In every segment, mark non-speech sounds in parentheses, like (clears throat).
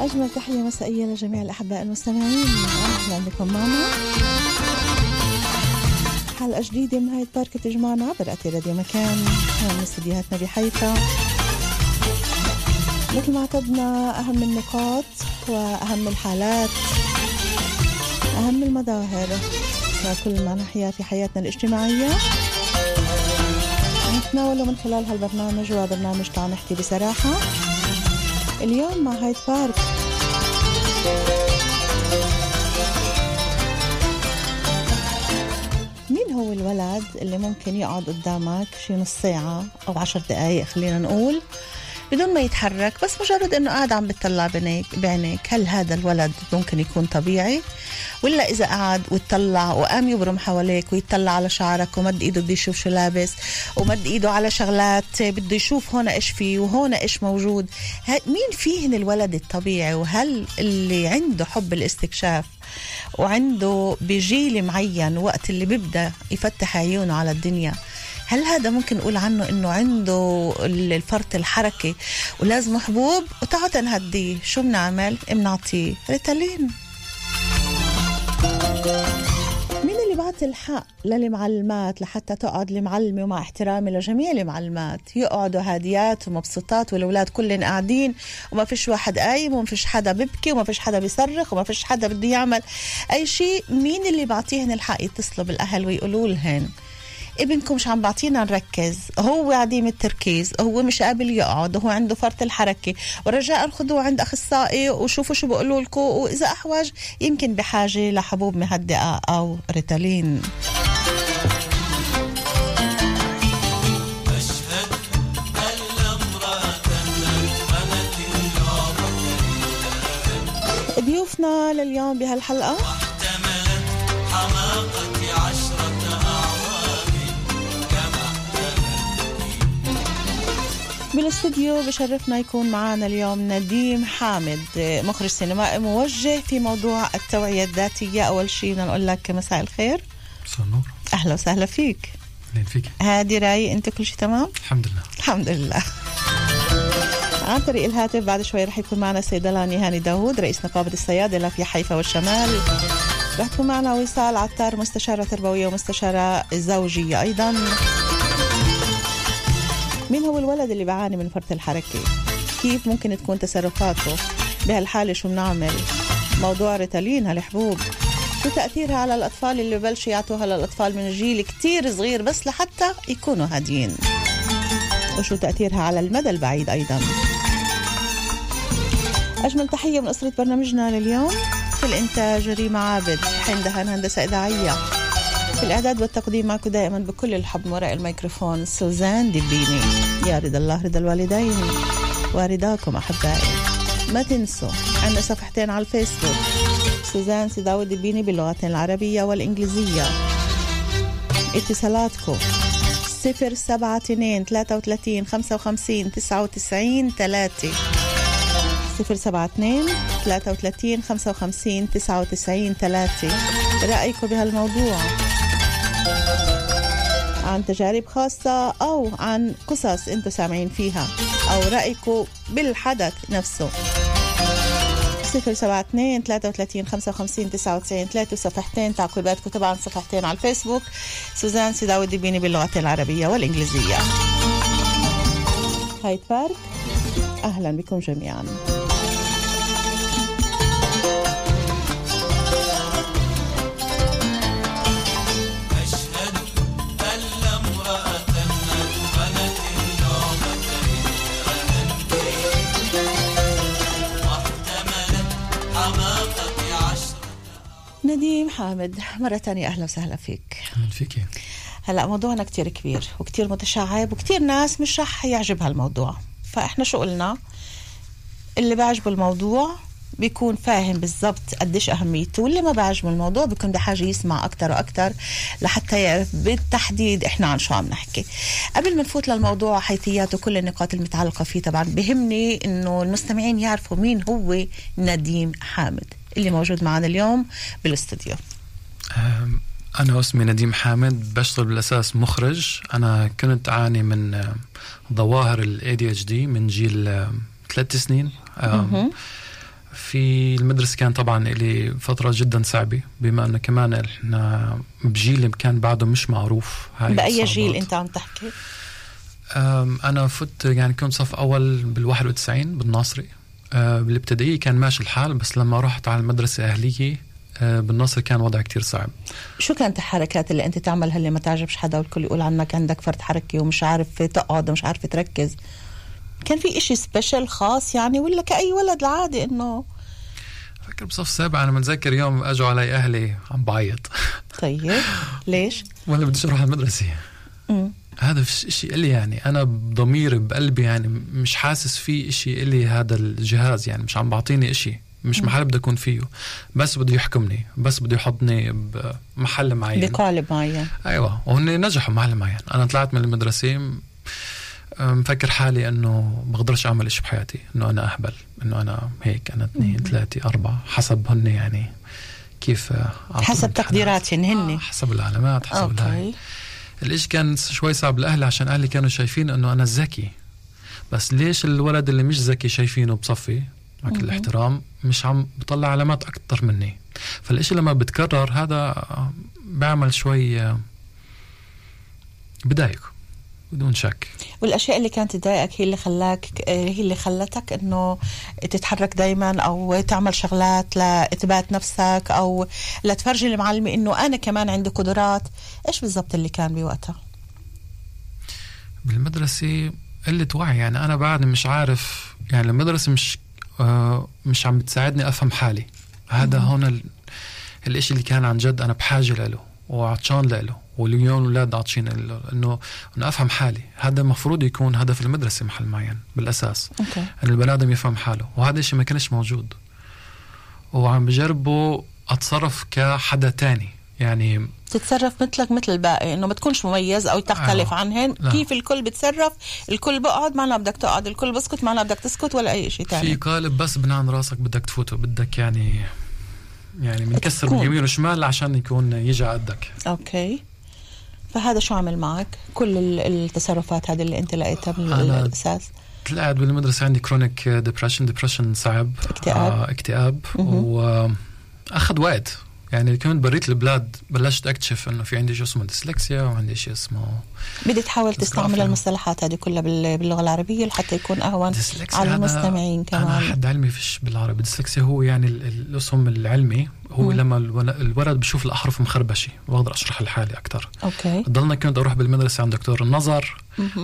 أجمل تحية مسائية لجميع الأحباء المستمعين. أهلا بكم معنا. حلقة جديدة من هاي بارك تجمعنا عبر أثير راديو مكان. من استديوهاتنا بحيفا. مثل ما اعتدنا أهم النقاط وأهم الحالات أهم المظاهر. وكل ما نحيا في حياتنا الاجتماعية نتناوله من خلال هالبرنامج وبرنامج تعال نحكي بصراحة. اليوم مع هايد بارك مين هو الولد اللي ممكن يقعد قدامك شي نص ساعة أو عشر دقايق؟ خلينا نقول بدون ما يتحرك بس مجرد إنه قاعد عم بتطلع بعينيك بعينيك. هل هذا الولد ممكن يكون طبيعي؟ ولا إذا قعد وتطلع وقام يبرم حواليك ويطلع على شعرك ومد إيده بده يشوف شو لابس ومد إيده على شغلات بده يشوف هون إيش فيه وهون إيش موجود مين فيهن الولد الطبيعي؟ وهل اللي عنده حب الاستكشاف وعنده بجيل معين وقت اللي بيبدأ يفتح عيونه على الدنيا هل هذا ممكن نقول عنه إنه عنده الفرط الحركي ولازم حبوب وتعال نهديه شو بنعمل؟ بنعطيه؟ ريتالين. مين اللي بعطي الحق للمعلمات لحتى تقعد المعلمة ومع احترامي لجميع المعلمات؟ يقعدوا هاديات ومبسوطات والأولاد كلهم قاعدين وما فيش واحد قايم وما فيش حدا ببكي وما فيش حدا بيصرخ وما فيش حدا بده يعمل أي شيء. مين اللي بعطيهن الحق يتصلوا بالأهل ويقولوا لهن؟ ابنكم مش عم بعطينا نركز. هو عديم التركيز هو مش قابل يقعد هو عنده فرط الحركة. ورجاء خذوه عند أخصائي وشوفوا شو بقولوا لكم وإذا أحوج يمكن بحاجة لحبوب مهدئة أو ريتالين. ضيوفنا لليوم بهالحلقة. بالاستوديو بشرفنا يكون معنا اليوم نديم حامد مخرج سينمائي موجه في موضوع التوعية الذاتية. أول شيء بدنا نقول لك مساء الخير. مساء النور. أهلا وسهلا فيك. أهلا فيك. هادي رأي أنت كل شيء تمام؟ الحمد لله. الحمد لله. عن طريق الهاتف بعد شوي رح يكون معنا الصيدلاني هاني داوود رئيس نقابة الصيادلة في حيفا والشمال. رح تكون معنا وصال عطار مستشارة تربوية ومستشارة زوجية أيضا. مين هو الولد اللي بيعاني من فرط الحركة؟ كيف ممكن تكون تصرفاته بهالحالة؟ شو بنعمل؟ موضوع ريتالين هالحبوب. شو تأثيرها على الأطفال اللي ببلشوا يعطوها للأطفال من جيل كتير صغير بس لحتى يكونوا هاديين؟ وشو تأثيرها على المدى البعيد أيضا؟ أجمل تحية من أسرة برنامجنا لليوم. في الإنتاج ريما عابد حين دهن هندسة إذاعية. في الإعداد والتقديم معكم دائما بكل الحب وراء الميكروفون سوزان دبيني يا رضا الله رضا الوالدين ورضاكم أحبائي. ما تنسوا عندنا صفحتين على الفيسبوك. سوزان سيداوي دبيني باللغتين العربية والإنجليزية. اتصالاتكم صفر سبعة اثنين ثلاثة وثلاثين خمسة وخمسين تسعة وتسعين ثلاثة. صفر سبعة اثنين ثلاثة وثلاثين خمسة وخمسين تسعة وتسعين ثلاثة. رأيكم بهالموضوع. عن تجارب خاصة أو عن قصص أنتم سامعين فيها أو رأيكم بالحدث نفسه. صفر سبعة اثنين ثلاثة وثلاثين خمسة وخمسين تسعة وتسعين ثلاثة وصفحتين تعقيباتكم طبعا صفحتين على الفيسبوك. سوزان سيداوي الدبيني باللغتين العربية والإنجليزية. هاي بارك. أهلا بكم جميعا. نديم حامد مرة تانية أهلا وسهلا فيك. أهلا فيك. هلا موضوعنا كتير كبير وكتير متشعب وكتير ناس مش رح يعجبها الموضوع فإحنا شو قلنا؟ اللي بيعجبه الموضوع بيكون فاهم بالضبط قديش أهميته واللي ما بعجبه الموضوع بيكون بحاجة يسمع أكتر وأكتر لحتى يعرف بالتحديد إحنا عن شو عم نحكي. قبل ما نفوت للموضوع حيثياته كل النقاط المتعلقة فيه طبعا بهمني إنه المستمعين يعرفوا مين هو نديم حامد. اللي موجود معنا اليوم بالاستوديو. أنا اسمي نديم حامد بشتغل بالأساس مخرج. أنا كنت أعاني من ظواهر ال ADHD من جيل ثلاث سنين. في المدرسة كان طبعا لي فترة جدا صعبة بما أنه كمان إحنا بجيل كان بعده مش معروف. هاي بأي جيل أنت عم تحكي؟ أنا فت يعني كنت صف أول بال 91 بالناصري. بالابتدائية كان ماشي الحال بس لما رحت على المدرسة أهلية أه، بالنصر كان وضع كتير صعب. شو كانت الحركات اللي أنت تعملها اللي ما تعجبش حدا والكل يقول عنك عندك فرد حركي ومش عارف تقعد ومش عارف تركز؟ كان في إشي سبيشل خاص يعني ولا كأي ولد العادي إنه فكر بصف سابع أنا متذكر يوم أجوا علي أهلي عم بعيط. طيب ليش؟ (laughs) ولا بديش أروح المدرسة. هذا شيء إلي يعني أنا بضميري بقلبي يعني مش حاسس في إشي إلي هذا الجهاز يعني مش عم بعطيني إشي مش محل بدي أكون فيه. بس بده يحكمني بس بده يحطني بمحل معين. بقالب معين. أيوة وهن نجحوا بمحل معين. أنا طلعت من المدرسة مفكر حالي إنه بقدرش أعمل إشي بحياتي إنه أنا أهبل إنه أنا هيك أنا اثنين ثلاثة أربعة حسب هن يعني كيف حسب تقديراتهم هن آه حسب العلامات حسب okay. الهاي. الاشي كان شوي صعب لأهلي؟ عشان أهلي كانوا شايفين إنه أنا ذكي. بس ليش الولد اللي مش ذكي شايفينه بصفي؟ مع كل الاحترام مش عم بطلع علامات أكثر مني. فالإشي لما بتكرر هذا بيعمل شوي بضايق بدون شك. والأشياء اللي كانت تضايقك هي اللي خلاك هي اللي خلتك إنه تتحرك دائما أو تعمل شغلات لإثبات نفسك أو لتفرجي المعلمه إنه أنا كمان عندي قدرات. إيش بالضبط اللي كان بوقتها؟ بالمدرسة قلة وعي. يعني أنا بعد مش عارف يعني المدرسة مش آه مش عم بتساعدني أفهم حالي. هذا هون ال... الإشي اللي كان عن جد أنا بحاجة له وعطشان له. واليوم الاولاد عاطشين انه انه أفهم حالي. هذا المفروض يكون هدف المدرسة محل معين بالأساس. أوكي. إنه البني آدم يفهم حاله وهذا الشيء ما كانش موجود. وعم بجربوا أتصرف كحدا تاني. يعني تتصرف مثلك مثل الباقي إنه ما تكونش مميز أو تختلف آه. عنهن لا. كيف الكل بتصرف؟ الكل بقعد معنا بدك تقعد الكل بسكت معنا بدك تسكت ولا أي شيء ثاني في قالب بس بنان راسك بدك تفوته بدك يعني يعني بنكسر من يمين وشمال عشان يكون يجي قدك. أوكي. فهذا شو عمل معك؟ كل التصرفات هذه اللي انت لقيتها بالاساس طلعت بالمدرسة عندي chronic depression depression صعب. اكتئاب. آه اكتئاب. وأخذ وقت. يعني كنت برات البلاد بلشت أكتشف إنه في عندي شيء اسمه ديسلكسيا وعندي شيء اسمه بدي تحاول تستعمل المصطلحات هذه كلها باللغة العربية لحتى يكون أهون على المستمعين كمان. أنا حد علمي فيش بالعربي. ديسلكسيا هو يعني الاسم العلمي. هو م. لما الولد بشوف الأحرف مخربشة بقدر أشرح لحالي أكثر okay ضلنا كنت أروح بالمدرسة عند دكتور النظر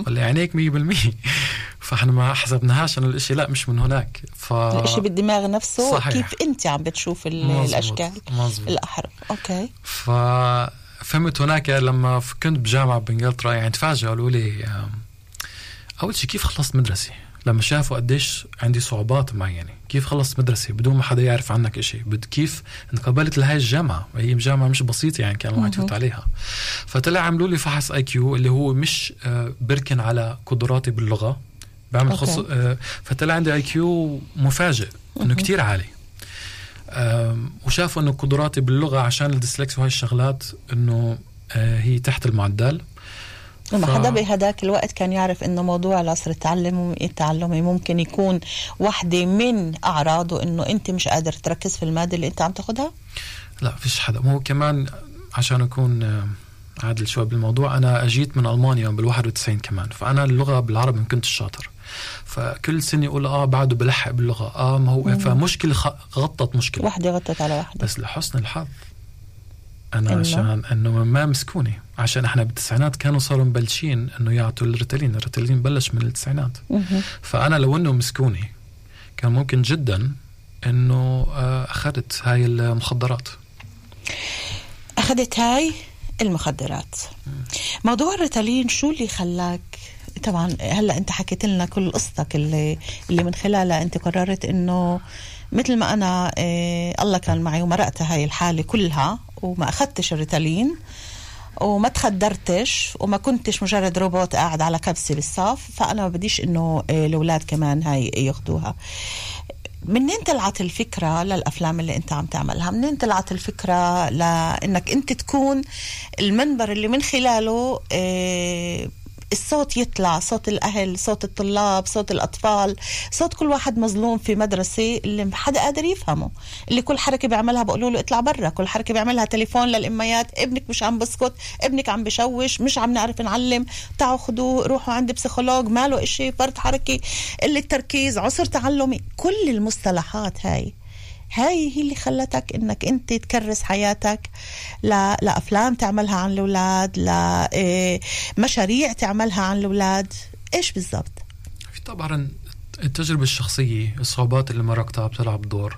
ولا عينيك 100% (laughs) فإحنا ما حسبناهاش إنه الإشي لا مش من هناك ف الإشي بالدماغ نفسه صحيح. كيف أنت عم بتشوف مزبوط. الأشكال مزبوط. الأحرف أوكي ف فهمت هناك لما كنت بجامعة بإنجلترا يعني تفاجئوا قالوا لي أول شيء كيف خلصت مدرسة لما شافوا قديش عندي صعوبات معينة. كيف خلصت مدرسة؟ بدون ما حدا يعرف عنك إشي. بد كيف انقبلت لهي الجامعة؟ وهي جامعة مش بسيطة يعني كان الواحد يفوت عليها. فطلع عملوا لي فحص IQ اللي هو مش آه، بركز على قدراتي باللغة. بعمل فحص آه، فطلع عندي IQ مفاجئ إنه كتير عالي. وشافوا إنه قدراتي باللغة عشان الديسلكس وهي الشغلات إنه آه، هي تحت المعدل. لما ف... حدا بهداك الوقت كان يعرف إنه موضوع العسر التعلم التعلمي ممكن يكون وحدة من أعراضه إنه أنت مش قادر تركز في المادة اللي أنت عم تاخذها لا فيش حدا. مو كمان عشان أكون آه، عادل شوي بالموضوع أنا أجيت من ألمانيا بال 91 كمان فأنا اللغة بالعربي ما كنتش شاطر. فكل سنة يقول آه بعده بلحق باللغة. آه ما هو مم. فمشكلة غطت مشكلة. وحدة غطت على وحدة. بس لحسن الحظ أنا إنه؟ عشان إنه ما مسكوني. عشان إحنا بالتسعينات كانوا صاروا مبلشين انه يعطوا الريتالين. الريتالين بلش من التسعينات. فأنا لو إنه مسكوني كان ممكن جدا إنه آه، أخذت هاي المخدرات. أخذت هاي المخدرات. موضوع الريتالين شو اللي خلاك؟ طبعا هلأ أنت حكيت لنا كل قصتك اللي اللي من خلالها أنت قررت إنه مثل ما أنا إيه الله كان معي ومرقت هاي الحالة كلها وما أخذتش الريتالين وما تخدرتش وما كنتش مجرد روبوت قاعد على كبسة بالصف فأنا ما بديش إنه إيه الأولاد كمان هاي ياخذوها منين طلعت الفكرة للأفلام اللي أنت عم تعملها؟ منين طلعت الفكرة لأنك أنت تكون المنبر اللي من خلاله إيه الصوت يطلع صوت الأهل صوت الطلاب صوت الأطفال صوت كل واحد مظلوم في مدرسة اللي حدا قادر يفهمه. اللي كل حركة بيعملها بقولوا له اطلع برا كل حركة بيعملها تليفون للأميات ابنك مش عم بسكت ابنك عم بشوش مش عم نعرف نعلم تعوا خدوه روحوا عند بسيكولوج ماله إشي فرط حركة. قلة تركيز عسر تعلمي كل المصطلحات هاي هاي هي اللي خلتك إنك أنت تكرس حياتك. لأفلام تعملها عن الأولاد لمشاريع تعملها عن الأولاد. إيش بالضبط؟ في طبعا التجربة الشخصية الصعوبات اللي مرقتها بتلعب دور.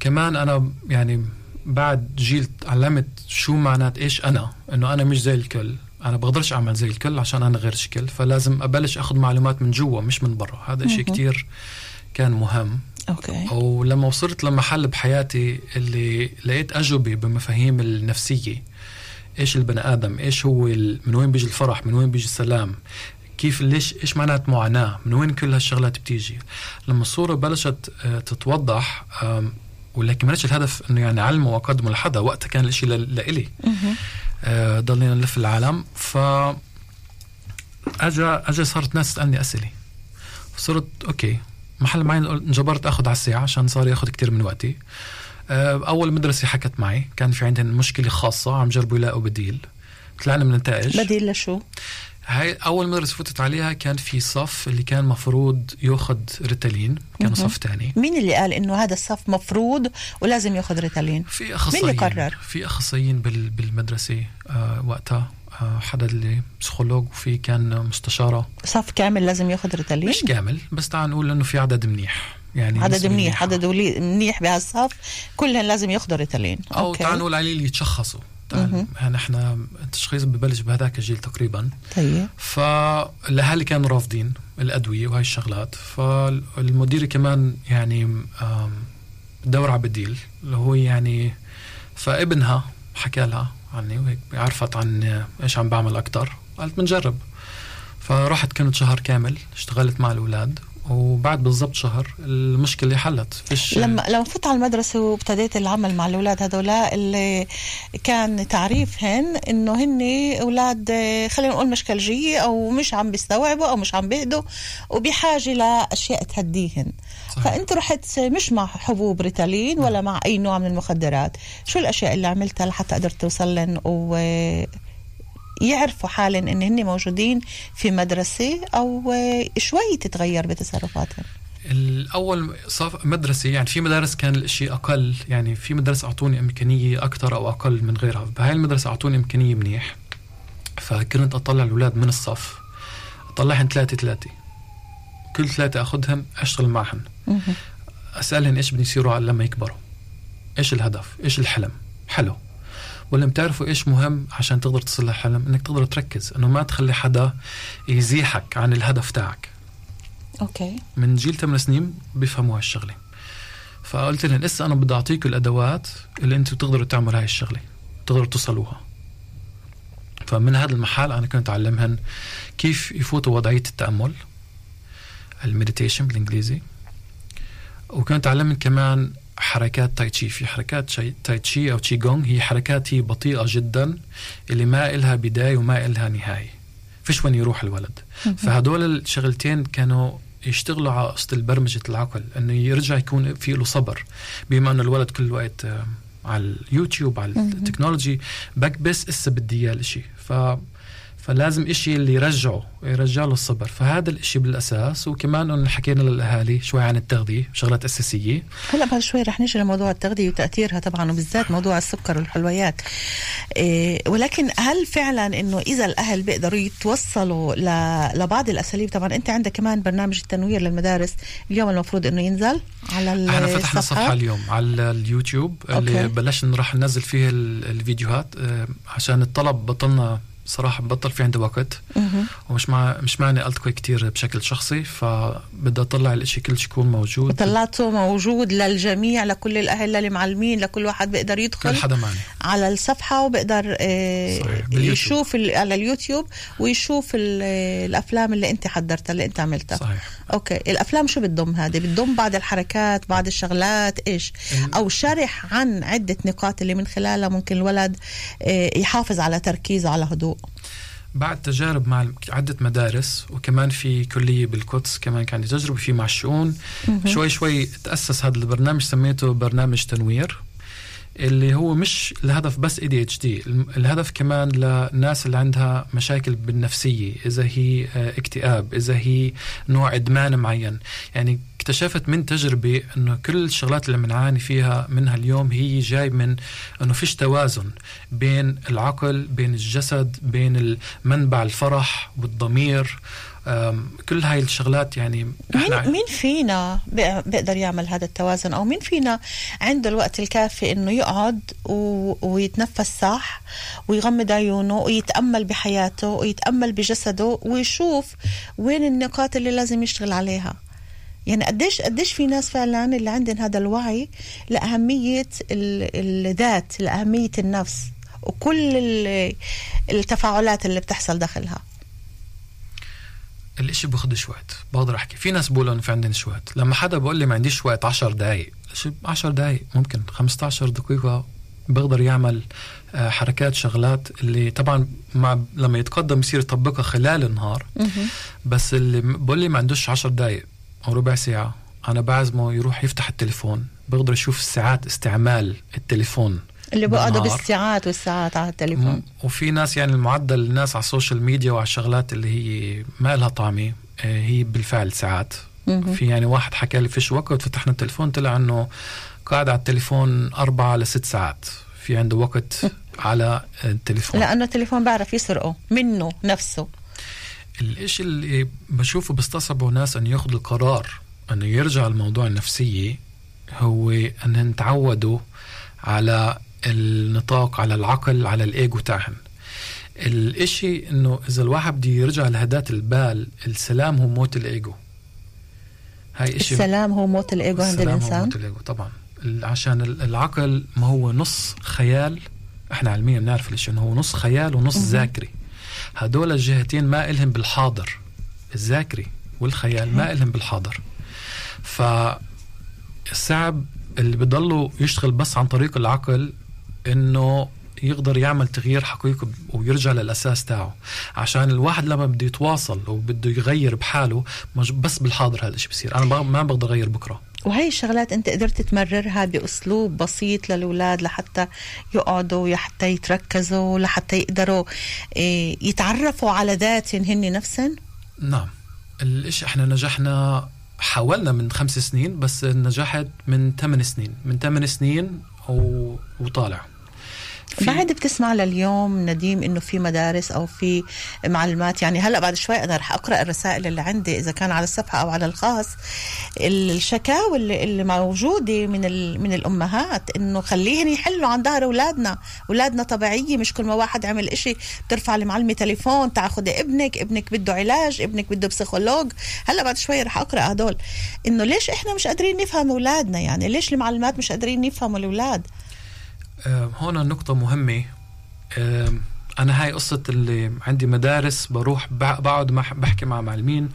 كمان أنا يعني بعد جيل تعلمت شو معنات إيش أنا إنه أنا مش زي الكل. أنا بقدرش أعمل زي الكل عشان أنا غير شكل فلازم أبلش أخذ معلومات من جوا مش من برا. هذا إشي كتير كان مهم. أوكي. ولما وصلت لمحل بحياتي اللي لقيت أجوبة بمفاهيم النفسية. إيش البني آدم؟ إيش هو ال... من وين بيجي الفرح؟ من وين بيجي السلام؟ كيف ليش إيش معنات معاناة؟ من وين كل هالشغلات بتيجي؟ لما الصورة بلشت آه، تتوضح ولكن ما الهدف إنه يعني علمه واقدمه لحدا وقتها كان الإشي ل- لإلي. آه، ضلينا نلف العالم. ف اجى اجى صارت ناس تسألني أسئلة. صرت okay. محل معين انجبرت أخذ على الساعة عشان صار يأخذ كتير من وقتي. آه، أول مدرسة حكت معي كان في عندهم مشكلة خاصة عم جربوا يلاقوا بديل. طلعنا من النتائج. بديل لشو؟ هاي أول مدرسة فتت عليها كان في صف اللي كان مفروض يأخذ ريتالين كانوا مهم. صف تاني. مين اللي قال إنه هذا الصف مفروض ولازم يأخذ ريتالين؟ في أخصائيين. قرر؟ في أخصائيين بال بالمدرسة آه وقتها. حدا اللي بسيكولوج وفي كان مستشارة. صف كامل لازم ياخذ ريتالين؟ مش كامل بس تعال نقول إنه في عدد منيح. يعني عدد منيح منيحة. عدد ولي- منيح بهالصف. كلهم لازم ياخذوا ريتالين. أو تعال نقول عليه اللي يتشخصوا. تعال يعني التشخيص ببلش بهذاك الجيل تقريبا. طيب. فالاهالي كانوا رافضين الأدوية وهي الشغلات. فالمدير كمان يعني دور على بديل اللي هو يعني فابنها حكى لها عني وهيك عرفت عن إيش عم بعمل أكثر قالت بنجرب. فرحت كنت شهر كامل اشتغلت مع الأولاد. وبعد بالضبط شهر المشكلة حلت. فيش لما لما فت على المدرسة وابتديت العمل مع الأولاد هذولا اللي كان تعريفهن إنه هن أولاد آه، خلينا نقول مشكلجية أو مش عم بيستوعبوا أو مش عم بيهدوا وبحاجة لأشياء تهديهن. صحيح. فأنت رحت مش مع حبوب ريتالين ولا مع أي نوع من المخدرات. شو الأشياء اللي عملتها لحتى قدرت توصلن و يعرفوا حالا إن هن موجودين في مدرسة أو آه، شوي تتغير بتصرفاتهم. الأول صف مدرسة يعني في مدارس كان الإشي أقل يعني في مدارس أعطوني إمكانية أكثر أو أقل من غيرها. بهاي المدرسة أعطوني إمكانية منيح فكنت أطلع الأولاد من الصف. اطلعهم ثلاثة ثلاثة. كل ثلاثة اخذهم أشتغل معهم. اسالهم إيش بدهم يصيروا لما يكبروا. إيش الهدف؟ إيش الحلم؟ حلو. ولا بتعرفوا إيش مهم عشان تقدر تصل للحلم إنك تقدر تركز إنه ما تخلي حدا يزيحك عن الهدف تاعك. أوكي. من جيل 8 سنين بيفهموا هالشغله فقلت لهم لسه أنا بدي اعطيكم الأدوات اللي أنتم تقدروا تعملوا هاي الشغلة تقدروا توصلوها. فمن هذا المحل أنا كنت أعلمهن كيف يفوتوا وضعية التأمل ال meditation بالإنجليزي. وكنت أعلمهن كمان حركات تاي تشي. في حركات شي تاي تشي أو تشي جونغ هي حركات هي بطيئة جدا اللي ما إلها بداية وما إلها نهاية. فيش وين يروح الولد. فهدول الشغلتين كانوا يشتغلوا على قصة البرمجة العقل إنه يرجع يكون في له صبر. بما إنه الولد كل الوقت آه، على اليوتيوب على التكنولوجي بكبس اسا بدي إياه الإشي. ف فلازم إشي اللي يرجعه يرجع له الصبر. فهذا الإشي بالأساس وكمان إنه حكينا للأهالي شوي عن التغذية شغلات أساسية. هلا بعد شوي رح نيجي لموضوع التغذية وتأثيرها طبعا وبالذات موضوع السكر والحلويات. إيه ولكن هل فعلا إنه إذا الأهل بيقدروا يتوصلوا لبعض الأساليب؟ طبعا أنت عندك كمان برنامج التنوير للمدارس اليوم المفروض إنه ينزل على إحنا فتحنا الصفحة. صفحة اليوم على اليوتيوب اللي أوكي. بلشنا راح ننزل فيها ال- الفيديوهات آه، عشان الطلب بطلنا صراحة بطل في عندي وقت. ومش مع مش معني التقي كتير بشكل شخصي فبدي أطلع الإشي كل شي يكون موجود. وطلعته موجود للجميع لكل الأهل للمعلمين لكل واحد بيقدر كل يدخل حدا معني على الصفحة وبقدر آه، صحيح،. يشوف على اليوتيوب ويشوف ال- الأفلام اللي أنت حضرتها اللي أنت عملتها. صحيح. okay. الأفلام شو بتضم هذه؟ بتضم بعض الحركات بعض الشغلات إيش؟ ال- أو شرح عن عدة نقاط اللي من خلالها ممكن الولد آه، يحافظ على تركيزه على هدوء. بعد تجارب مع عدة مدارس وكمان في كلية بالقدس كمان كان عندي تجربة في معشون شوي شوي تأسس هذا البرنامج سميته برنامج تنوير. اللي هو مش الهدف بس ADHD الهدف كمان للناس اللي عندها مشاكل بالنفسية إذا هي آه، اكتئاب إذا هي نوع إدمان معين. يعني اكتشفت من تجربة إنه كل الشغلات اللي بنعاني فيها منها اليوم هي جاي من إنه فيش توازن بين العقل بين الجسد بين منبع الفرح والضمير. كل هاي الشغلات يعني مين مين فينا بيقدر يعمل هذا التوازن؟ أو مين فينا عنده الوقت الكافي إنه يقعد و... ويتنفس صح ويغمض عيونه ويتأمل بحياته ويتأمل بجسده ويشوف وين النقاط اللي لازم يشتغل عليها. يعني قديش قديش في ناس فعلا اللي عندهم هذا الوعي لأهمية الذات لأهمية النفس وكل التفاعلات اللي بتحصل داخلها. الإشي باخدش وقت بقدر أحكي. في ناس بيقولوا إنه في عندنا وقت لما حدا بقول لي ما عنديش وقت 10 دقائق 10 دقائق ممكن 15 دقيقة بقدر يعمل آه، حركات شغلات اللي طبعا مع لما يتقدم يصير يطبقها خلال النهار. بس اللي بقول لي ما عندوش 10 دقائق أو ربع ساعة أنا بعزمه يروح يفتح التليفون بقدر يشوف ساعات استعمال التليفون. اللي بقعدوا بالساعات والساعات على التليفون. وفي ناس يعني المعدل الناس على ال social media وعلى الشغلات اللي هي ما لها طعمة آه، هي بالفعل ساعات. في يعني واحد حكى لي فيش وقت فتحنا التليفون طلع إنه قاعد على التليفون أربعة لست ساعات. في عنده وقت على التليفون. لأنه التليفون بعرف يسرقه منه نفسه. الإشي اللي بشوفه بيستصعبوا ناس أن ياخذوا القرار أنه يرجع الموضوع النفسية هو أن تعودوا على النطاق على العقل على الإيجو تاعهم. الإشي إنه إذا الواحد بده يرجع لهدات البال السلام هو موت الإيجو. هاي اشي السلام هو موت الإيجو عند الانسان السلام هو موت الإيجو طبعا. عشان العقل ما هو نص خيال. إحنا علميا بنعرف الإشي إنه هو نص خيال ونص ذاكري هدول الجهتين ما إلهم بالحاضر. الذاكري والخيال ما إلهم بالحاضر. فصعب اللي بضله يشتغل بس عن طريق العقل إنه يقدر يعمل تغيير حقيقي ويرجع للأساس تاعه. عشان الواحد لما بده يتواصل وبده يغير بحاله مش بس بالحاضر هذا الشيء بصير. أنا ما بقدر أغير بكرة. وهي الشغلات أنت قدرت تمررها بأسلوب بسيط للأولاد لحتى يقعدوا لحتى يتركزوا لحتى يقدروا إيه، يتعرفوا على ذاتهم هن نفسهم؟ نعم. الإشي إحنا نجحنا حاولنا من خمس سنين بس نجحت من ثمان سنين. من ثمان سنين وطالع. بعد بتسمع لليوم نديم إنه في مدارس أو في معلومات يعني هلا بعد شوي أنا رح أقرأ الرسائل اللي عندي إذا كان على الصفحة أو على الخاص. الشكاوى اللي, اللي موجودة من من الأمهات إنه خليهن يحلوا عن ظهر أولادنا. أولادنا طبيعية مش كل ما واحد عمل إشي بترفع المعلمة تليفون تأخذ ابنك ابنك بده علاج ابنك بده بسيكولوج. هلا بعد شوي رح أقرأ هدول. إنه ليش إحنا مش قادرين نفهم أولادنا؟ يعني ليش المعلمات مش قادرين يفهموا الأولاد؟ هون نقطة مهمة. أنا هاي قصة اللي عندي مدارس بروح بقعد بحكي مع معلمين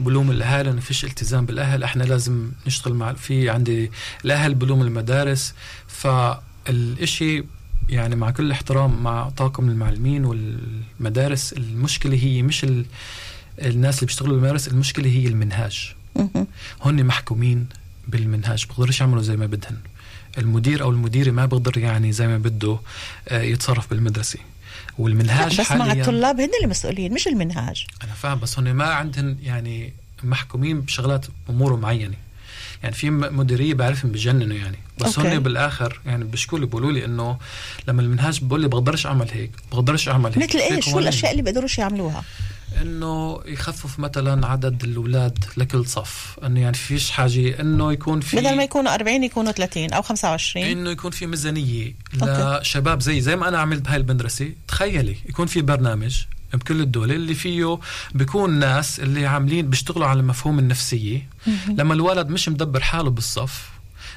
بلوم الأهل إنه فيش التزام بالأهل إحنا لازم نشتغل مع في عندي الأهل بلوم المدارس. فالإشي يعني مع كل احترام مع طاقم المعلمين والمدارس المشكلة هي مش ال... الناس اللي بيشتغلوا بالمدارس المشكلة هي المنهاج. هن محكومين بالمنهاج بقدرش يعملوا زي ما بدهن. المدير أو المديرة ما بقدر يعني زي ما بده آه، يتصرف بالمدرسة. والمنهاج بس مع الطلاب هن المسؤولين مش المنهاج. أنا فاهم بس هن ما عندهم يعني محكومين بشغلات أمور معينة. يعني في مديرية بعرفهم بجننوا يعني. بس هن بالآخر يعني بيشكوا لي بيقولوا لي إنه لما المنهاج بقول لي بقدرش أعمل هيك بقدرش أعمل هيك. مثل إيش؟ شو الأشياء اللي بيقدروش يعملوها؟ إنه يخفف مثلا عدد الأولاد لكل صف. إنه يعني فيش حاجة إنه يكون في بدل ما يكونوا 40 يكونوا 30 أو 25 إنه يكون في ميزانية لشباب زي زي ما أنا عملت بهاي المدرسة. تخيلي يكون في برنامج بكل الدول اللي فيه بيكون ناس اللي عاملين بيشتغلوا على مفهوم النفسية. لما الولد مش مدبر حاله بالصف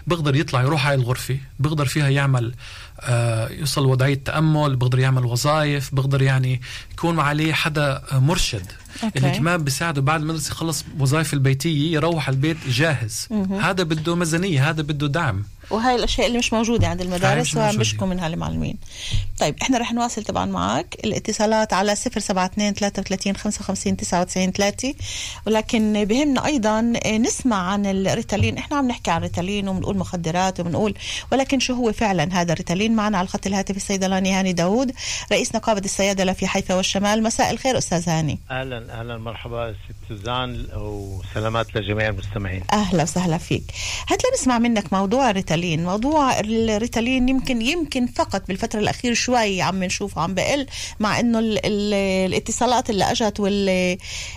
بيقدر يطلع يروح هاي الغرفة بيقدر فيها يعمل آه يوصل وضعية تأمل بيقدر يعمل وظائف بيقدر يعني يكون عليه حدا مرشد. أوكي. اللي كمان بيساعده بعد المدرسة يخلص وظائف البيتية يروح على البيت جاهز. هذا بده ميزانية هذا بده دعم. وهي الأشياء اللي مش موجودة عند المدارس موجودة. وبشكوا منها المعلمين. طيب إحنا رح نواصل طبعا معك. الاتصالات على 072 33 55 99 3 ولكن بهمنا أيضا نسمع عن الريتالين. إحنا عم نحكي عن ريتالين وبنقول مخدرات وبنقول ولكن شو هو فعلا هذا الريتالين؟ معنا على الخط الهاتفي الصيدلاني هاني داوود رئيس نقابة الصيادله في حيفا والشمال. مساء الخير أستاذ هاني. أهلا أهلا مرحبا ست سوزان وسلامات لجميع المستمعين. أهلا وسهلا فيك. هات نسمع منك موضوع الريتالين. موضوع الريتالين يمكن يمكن فقط بالفترة الأخيرة شوي عم نشوفه عم بقل مع ال الاتصالات اللي أجت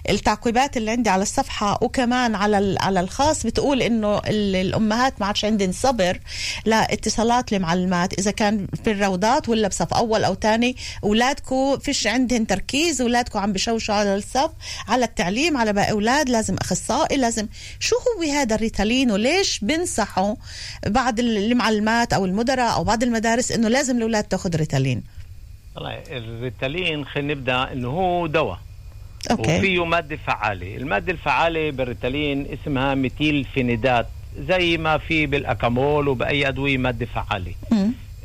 والتعقيبات اللي عندي على الصفحة وكمان على على الخاص بتقول إنه ال- الأمهات ما عادش عندهم صبر لإتصالات المعلمات. إذا كان في الروضات ولا بصف أول أو ثاني اولادكم فيش عندهم تركيز اولادكم عم بشوشوا على الصف على التعليم على باقي أولاد لازم أخصائي لازم شو هو هذا الريتالين وليش بنصحوا بعض المعلمات أو المدراء أو بعض المدارس إنه لازم الأولاد تاخذ ريتالين. والله الريتالين خلينا نبدأ إنه هو دواء. okay. وفيه مادة فعالة. المادة الفعالة بالريتالين اسمها ميثيل فينيدات زي ما في بالأكامول وبأي أدوية مادة فعالة.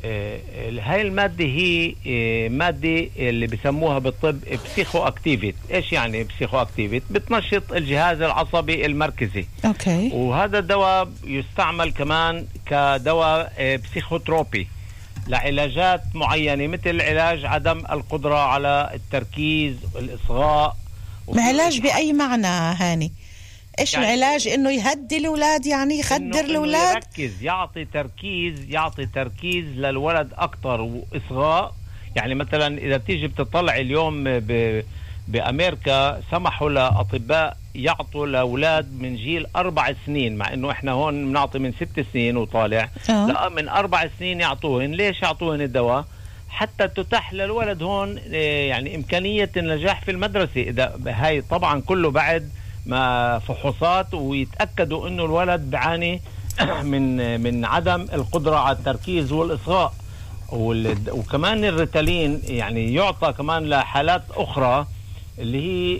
هاي المادة هي آه، مادة اللي بسموها بالطب פסיכואקטיבית إيش يعني פסיכואקטיבית بتنشط الجهاز العصبي المركزي. okay. وهذا الدواء يستعمل كمان كدواء آه، פסיכוטרופי لعلاجات معينة مثل علاج عدم القدرة على التركيز الإصغاء. وفي علاج بأي معنى هاني؟ إيش يعني- العلاج؟ إنه يهدي الأولاد يعني يخدر الأولاد. يركز يعطي تركيز يعطي تركيز للولد أكثر وإصغاء. يعني مثلا إذا بتيجي بتطلع اليوم ب بأمريكا سمحوا لأطباء يعطوا لأولاد من جيل أربع سنين مع إنه إحنا هون بنعطي من ست سنين وطالع. آه. لا من أربع سنين يعطوهن. ليش يعطوهن الدواء؟ حتى تتاح للولد هون آه، يعني إمكانية النجاح في المدرسة. إذا هاي طبعا كله بعد ما فحوصات ويتأكدوا إنه الولد بيعاني (clears throat) من من عدم القدرة على التركيز والإصغاء. وال- وكمان الريتالين يعني يعطى كمان لحالات أخرى اللي هي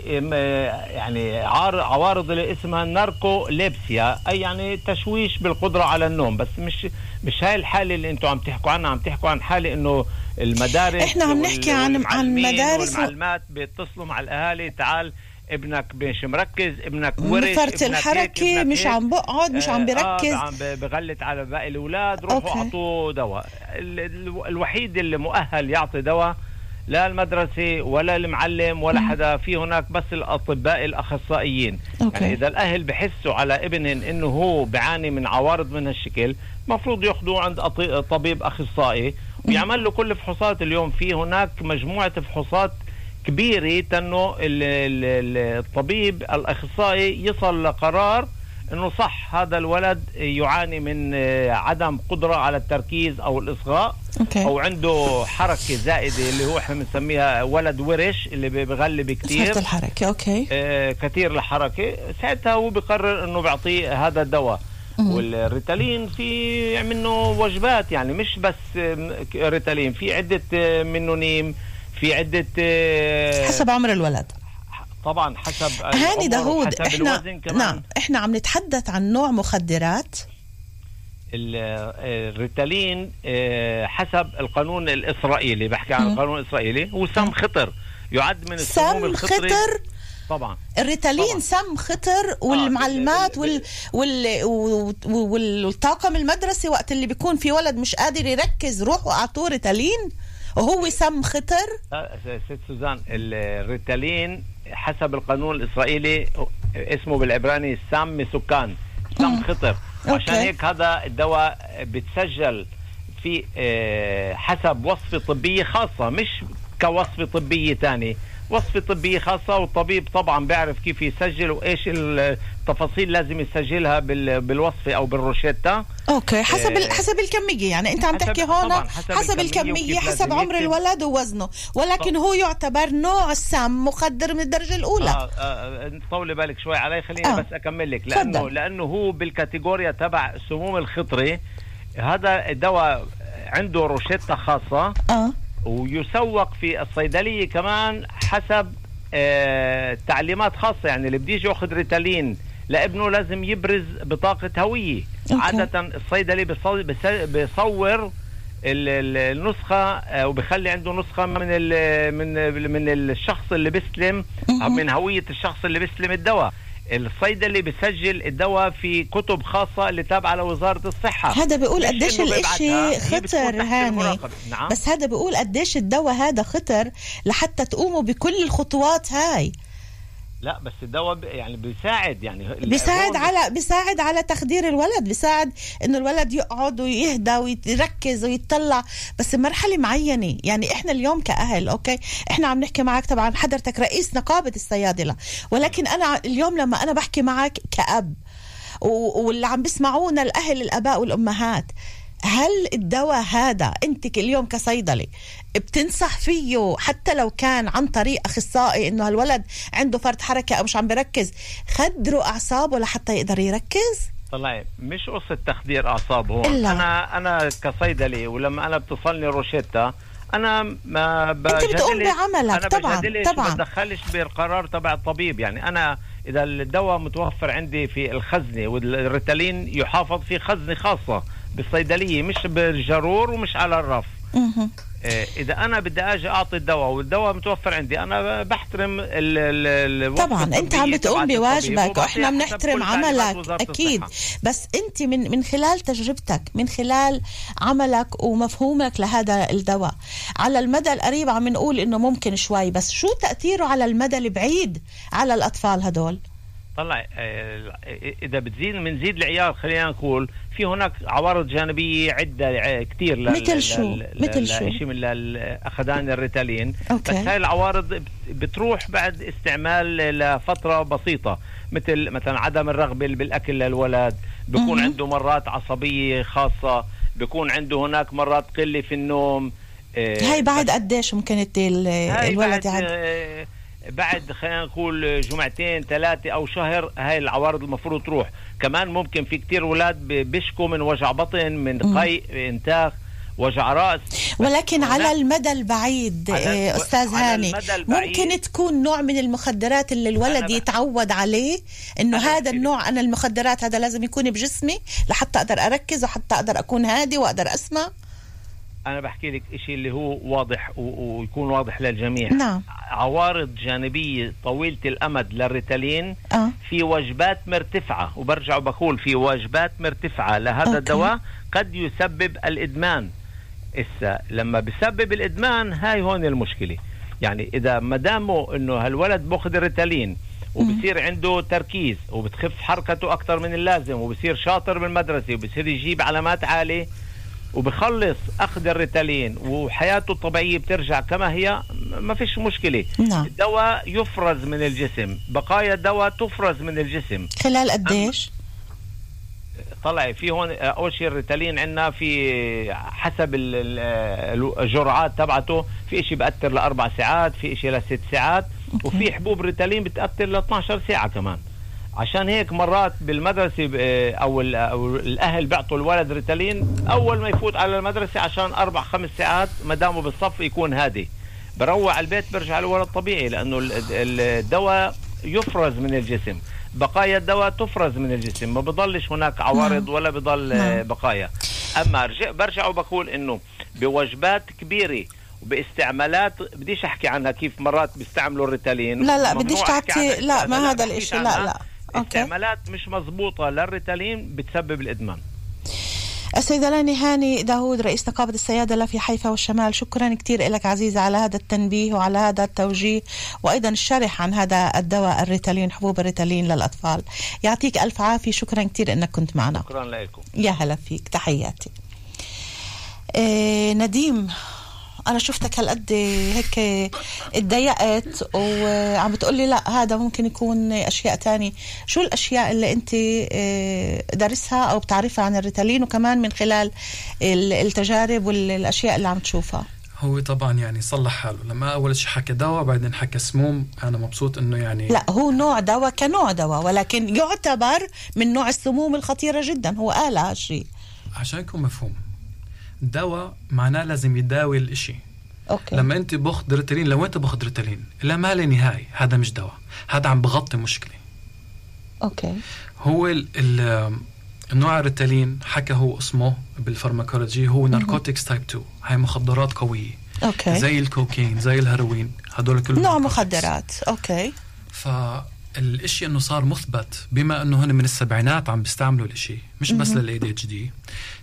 يعني عوارض اللي اسمها ناركوليبسيا أي يعني تشويش بالقدرة على النوم. بس مش مش هاي الحالة اللي أنتم عم تحكوا عنها. عم تحكوا عن حالة إنه المدارس إحنا عم نحكي عن- عن مدارس والمعلمات بيتصلوا مع الأهالي تعال ابنك مش مركز ابنك ورش فرط الحركة ابنك مش. عم بقعد مش عم آه، بيركز. آه عم بغلط على باقي الأولاد روحوا. اعطوه دواء. ال- ال- الوحيد اللي مؤهل يعطي دواء لا المدرسة ولا المعلم ولا حدا في هناك بس الأطباء الأخصائيين. أوكي. يعني إذا الأهل بحسوا على ابنهم إنه هو بيعاني من عوارض من هالشكل مفروض ياخذوه عند طبيب أخصائي. ويعمل له كل الفحوصات اليوم. في هناك مجموعة فحوصات كبيرة تنو ال- ال- ال- الطبيب الأخصائي يصل لقرار إنه صح هذا الولد يعاني من آه، عدم قدرة على التركيز أو الإصغاء okay. أو عنده حركة زائدة اللي هو إحنا بنسميها ولد ورش اللي بغلب كثير الحركة okay. آه كثير الحركة. ساعتها هو بقرر إنه بيعطيه هذا الدواء. والريتالين في منه وجبات يعني مش بس آه، ريتالين. في عدة آه، منه نيم في عدة آه، حسب عمر الولد. طبعا حسب هاني داوود إحنا الوزن كمان. نعم إحنا عم نتحدث عن نوع مخدرات. آه، الريتالين آه، حسب القانون الإسرائيلي بحكي عن. القانون الإسرائيلي هو سم خطر يعد من السموم سم الخطري. خطر طبعا. الريتالين طبعاً. سم خطر والمعلمات وال وال وال- والطاقم المدرسي وقت اللي بيكون في ولد مش قادر يركز روحوا اعطوه ريتالين. وهو سم خطر آه، ست سوزان الريتالين حسب القانون الإسرائيلي اسمه بالعبراني سم مسكان سم. خطر. عشان هيك هذا الدواء بتسجل في آه، حسب وصفة طبية خاصة مش كوصفة طبية تانية وصفة طبية خاصة والطبيب طبعا بيعرف كيف يسجل وإيش التفاصيل لازم يسجلها بال- بالوصفة أو بالروشتة أوكي حسب آه، حسب الكمية يعني أنت عم تحكي هون حسب حسب الكمية الكمية حسب عمر. الولد ووزنه ولكن هو يعتبر نوع السم مخدر من الدرجة الأولى آه آه طولي بالك شوي علي خليني آه. آه. بس أكمل لك لأنه تفضل. لأنه هو بالكاتيجوريا تبع السموم الخطري هذا الدواء عنده روشتة خاصة آه ويسوق في الصيدلية كمان حسب آه تعليمات خاصة يعني اللي بده يجي ياخذ ريتالين لابنه لازم يبرز بطاقة هوية عادة الصيدلي بيصور ال- ال- النسخة آه، وبخلي عنده نسخة من من من الشخص اللي بيستلم مهم. من هوية الشخص اللي بيستلم الدواء. الصيدلي بيسجل الدواء في كتب خاصة اللي تابعة لوزارة الصحة. هذا بيقول قديش الإشي خطر هاني. نعم. بس هذا بيقول قديش الدواء هذا خطر لحتى تقوموا بكل الخطوات هاي. لا بس الدواء يعني بيساعد يعني بيساعد على بيساعد على تخدير الولد بيساعد إنه الولد يقعد ويهدى ويركز ويتطلع بس بمرحله معينة. يعني إحنا اليوم كأهل أوكي إحنا عم نحكي معك طبعا حضرتك رئيس نقابة الصيادلة ولكن أنا اليوم لما أنا بحكي معك كأب واللي عم بيسمعونا الأهل الآباء والأمهات هل الدواء هذا انت اليوم كصيدلي بتنصح فيه حتى لو كان عن طريق أخصائي إنه هالولد عنده فرط حركة أو مش عم بركز خدروا أعصابه لحتى يقدر يركز؟ طلعي مش قصة تخدير أعصاب هون. إلا. أنا أنا كصيدلي ولما أنا بتصلني روشيتا أنا ما أنت بتقوم بعملك، طبعاً، طبعاً. ما بدخلش بالقرار تبع الطبيب. يعني أنا إذا الدواء متوفر عندي في الخزنة والريتالين يحافظ في خزنة خاصة. بالصيدلية مش بالجرور ومش على الرف. إيه، إذا أنا بدي أجي أعطي الدواء والدواء متوفر عندي أنا بحترم ال ال طبعا أنت عم بتقوم بواجبك وإحنا بنحترم عملك أكيد الصحة. بس أنت من من خلال تجربتك من خلال عملك ومفهومك لهذا الدواء على المدى القريب عم نقول إنه ممكن شوي بس شو تأثيره على المدى البعيد على الأطفال هدول طلع آه، إذا بتزيد بنزيد العيار خلينا نقول في هناك عوارض جانبية عدة كثير مثل شو؟ مثل شو؟ شيء من اخذان الريتالين okay. بس هاي العوارض بت- بتروح بعد استعمال لفترة بسيطة مثل مثلا عدم الرغبه بالأكل للولد بيكون. عنده مرات عصبية خاصة بيكون عنده هناك مرات قلة في النوم آه، هاي بعد قديش ممكن الولد يعد آه، بعد خلينا نقول جمعتين ثلاثة أو شهر هاي العوارض المفروض تروح كمان ممكن في كتير أولاد بيشكوا من وجع بطن من. قيء انتاخ وجع رأس ولكن على المدى البعيد على- آه، أستاذ هاني البعيد- ممكن تكون نوع من المخدرات اللي الولد يتعود عليه إنه هذا. النوع أنا المخدرات هذا لازم يكون بجسمي لحتى أقدر أركز وحتى أقدر أكون هادي وأقدر أسمع أنا بحكي لك إشي اللي هو واضح ويكون واضح للجميع. نعم. عوارض جانبية طويلة الأمد للريتالين آه. في وجبات مرتفعة وبرجع وبقول في وجبات مرتفعة لهذا okay. الدواء قد يسبب الإدمان. إسا لما بسبب الإدمان هاي هون المشكلة. يعني إذا ما دامه إنه هالولد بأخذ الريتالين وبصير عنده تركيز وبتخف حركته أكثر من اللازم وبصير شاطر بالمدرسة وبصير يجيب علامات عالية وبخلص أخذ الريتالين وحياته الطبيعية بترجع كما هي ما فيش مشكلة. نعم. الدواء يفرز من الجسم. بقايا الدواء تفرز من الجسم. خلال قديش؟ طلع في هون أول شيء الريتالين عندنا في حسب ال- الجرعات تبعته في شيء بأثر لأربع ساعات في شيء لست ساعات. وفي حبوب ريتالين بتأثر ل 12 ساعة كمان. عشان هيك مرات بالمدرسة ب- أو, ال- أو الأهل بيعطوا الولد ريتالين أول ما يفوت على المدرسة عشان أربع خمس ساعات ما دامه بالصف يكون هادي بروح على البيت برجع الولد طبيعي ال- الدواء يفرز من الجسم بقايا الدواء تفرز من الجسم ما بضلش هناك عوارض ولا بضل نعم. آه، بقايا أما رجع برجع وبقول إنه بوجبات كبيرة وباستعمالات بديش أحكي عنها كيف مرات بيستعملوا الريتالين لا لا بديش تعطي. لا ما هذا الإشي لا. لا استعمالات مش مزبوطة للريتالين بتسبب الإدمان. الصيدلاني هاني داوود رئيس نقابة الصيادلة في حيفا والشمال شكرا كثير لك عزيزة على هذا التنبيه وعلى هذا التوجيه وأيضا الشرح عن هذا الدواء الريتالين حبوب الريتالين للأطفال. يعطيك ألف عافية شكرا كثير أنك كنت معنا. شكرا لكم. يا هلا فيك تحياتي. إيه نديم أنا شفتك هالقد هيك اتضايقت وعم بتقولي لا هذا ممكن يكون أشياء تانية. شو الأشياء اللي أنت إيه، دارسها أو بتعرفها عن الريتالين وكمان من خلال ال- التجارب والأشياء اللي عم تشوفها؟ هو طبعا يعني صلح حاله. لما أول شيء حكى دواء بعدين حكى سموم أنا مبسوط إنه يعني لا هو نوع دواء كنوع دواء ولكن يعتبر من نوع السموم الخطيرة جدا. هو قال هالشيء عشان يكون مفهوم. دواء معناه لازم يداوي الإشي. okay. لما أنت باخذ ريتالين لو انت باخذ ريتالين إلى ما لا نهايه هذا مش دواء هذا عم بغطي مشكلة. okay. هو ال ال النوع الريتالين حكى هو اسمه بالفارماكولوجي هو narcotics type 2 هاي مخدرات قوية. okay. زي الكوكين زي الهيروين هدول كلهم نوع. مخدرات. okay. فالاشي إنه صار مثبت بما إنه هن من السبعينات عم بيستعملوا الإشي مش بس لل ADHD.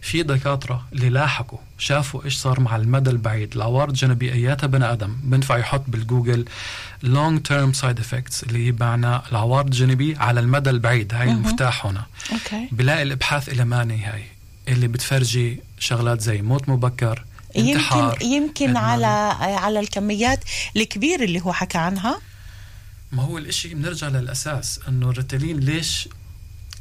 في دكاترة اللي لاحقوا شافوا إيش صار مع المدى البعيد العوارض الجانبية أياتها بني آدم بنفع يحط بالجوجل long term side effects اللي هي معنى العوارض الجانبية على المدى البعيد هاي المفتاح هنا. okay. بلاقي الأبحاث إلى ما لا نهايه اللي بتفرجي شغلات زي موت مبكر انتحار يمكن يمكن. على على الكميات الكبيرة اللي هو حكى عنها. ما هو الإشي بنرجع للأساس إنه الريتالين ليش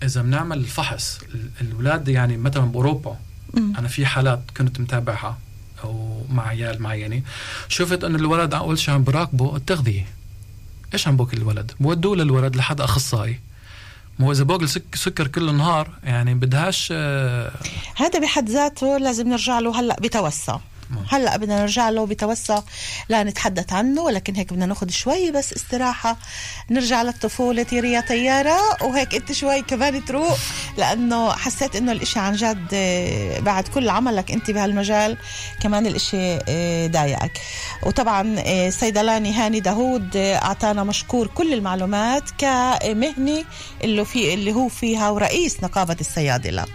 إذا بنعمل الفحص ال- الولاد يعني مثلا بأوروبا مم. أنا في حالات كنت متابعها أو مع عيال معينة شفت إنه الولد أول شيء عم براقبه التغذية إيش عم باكل الولد بودوه للولد لحد أخصائي ما هو إذا باكل سك سكر كل النهار يعني بدهاش آه، هذا بحد ذاته لازم نرجع له هلأ بتوسع. هلا بدنا نرجع له بتوسع لا نتحدث عنه ولكن هيك بدنا ناخذ شوي بس استراحة. نرجع للطفولة طيري يا طيارة وهيك انت شوي كمان تروق لأنه حسيت إنه الإشي عن جد آه، بعد كل عملك انت بهالمجال كمان الإشي آه، ضايقك. وطبعا آه، صيدلاني هاني داوود آه، أعطانا مشكور كل المعلومات كمهني اللي في اللي هو فيها ورئيس نقابة الصيادلة.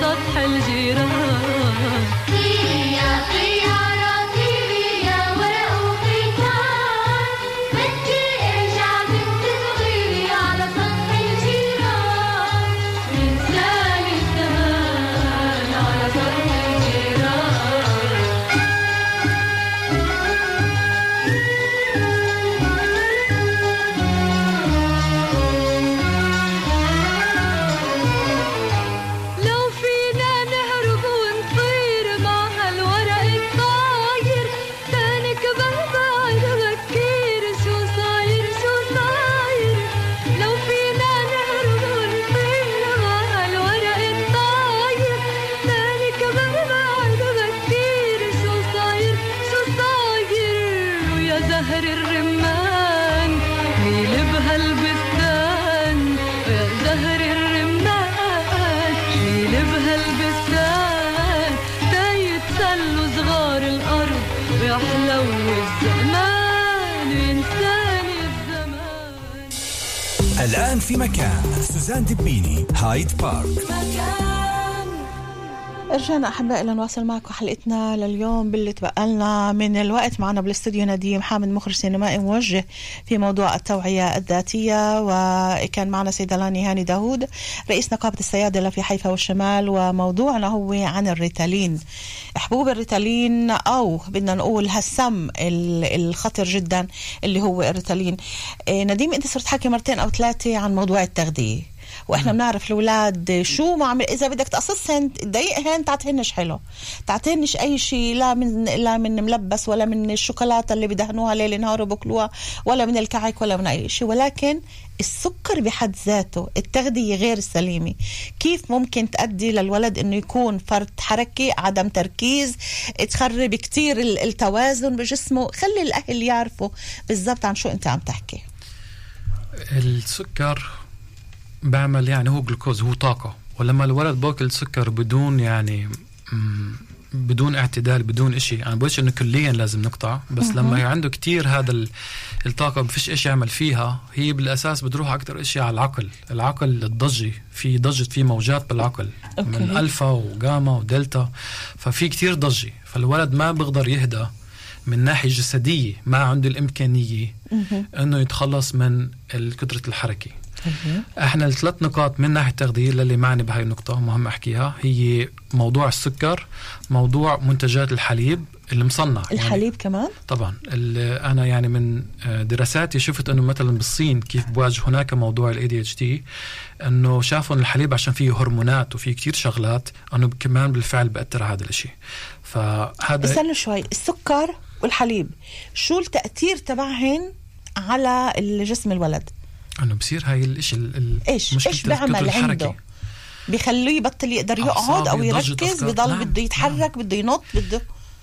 سطح الجيران. رجعنا أحبائي لنواصل معكم حلقتنا لليوم باللي تبقى من الوقت معنا بالاستوديو نديم حامد مخرج سينمائي موجه في موضوع التوعية الذاتية. وكان معنا صيدلاني هاني داوود رئيس نقابة الصيادله في حيفا والشمال. وموضوعنا هو عن الريتالين. حبوب الريتالين أو بدنا نقول هالسم ال- الخطر جدا اللي هو الريتالين. إيه، نديم أنت صرت حكي مرتين أو ثلاثة عن موضوع التغذية. وإحنا بنعرف الأولاد شو ما عمل. إذا بدك تقصصهن تضايقهن تعطيهنش حلو. تعطيهنش أي شيء لا من لا من ملبس ولا من الشوكولاتة اللي بدهنوها ليل نهار وبكلوها ولا من الكعك ولا من أي شيء. ولكن السكر بحد ذاته التغذية غير السليمة. كيف ممكن تؤدي للولد إنه يكون فرط حركي عدم تركيز تخرب كتير ال- التوازن بجسمه؟ خلي الأهل يعرفوا بالضبط عن شو أنت عم تحكي. السكر بعمل يعني هو جلوكوز هو طاقة. ولما الولد باكل سكر بدون يعني بدون اعتدال بدون إشي أنا بقولش إنه كليا لازم نقطع. بس لما عنده كتير هذا ال- الطاقة ما فيش إشي يعمل فيها هي بالأساس بتروح أكتر إشي على العقل. العقل الضجي في ضجة في موجات بالعقل okay. من ألفا وجاما ودلتا. ففي كتير ضجي. فالولد ما بيقدر يهدى من ناحية جسدية ما عنده الإمكانية إنه يتخلص من كثره الحركة. إحنا الثلاث نقاط من ناحية التغذية للي معني بهاي النقطة مهم أحكيها هي موضوع السكر موضوع منتجات الحليب المصنع. الحليب كمان؟ طبعا. أنا يعني من آه، دراساتي شفت إنه مثلا بالصين كيف بواجه هناك موضوع ال ADHD إنه شافوا الحليب عشان فيه هرمونات وفيه كتير شغلات إنه كمان بالفعل بأثر هذا الشيء فهذا استنوا شوي. السكر والحليب شو التأثير تبعهن على الجسم الولد؟ إنه بصير هاي الشيء ال- ال- إيش؟ إيش الحركة. عنده؟ بيخليه يبطل يقدر يقعد أو يركز. بضل نعم، بده يتحرك بده ينط بده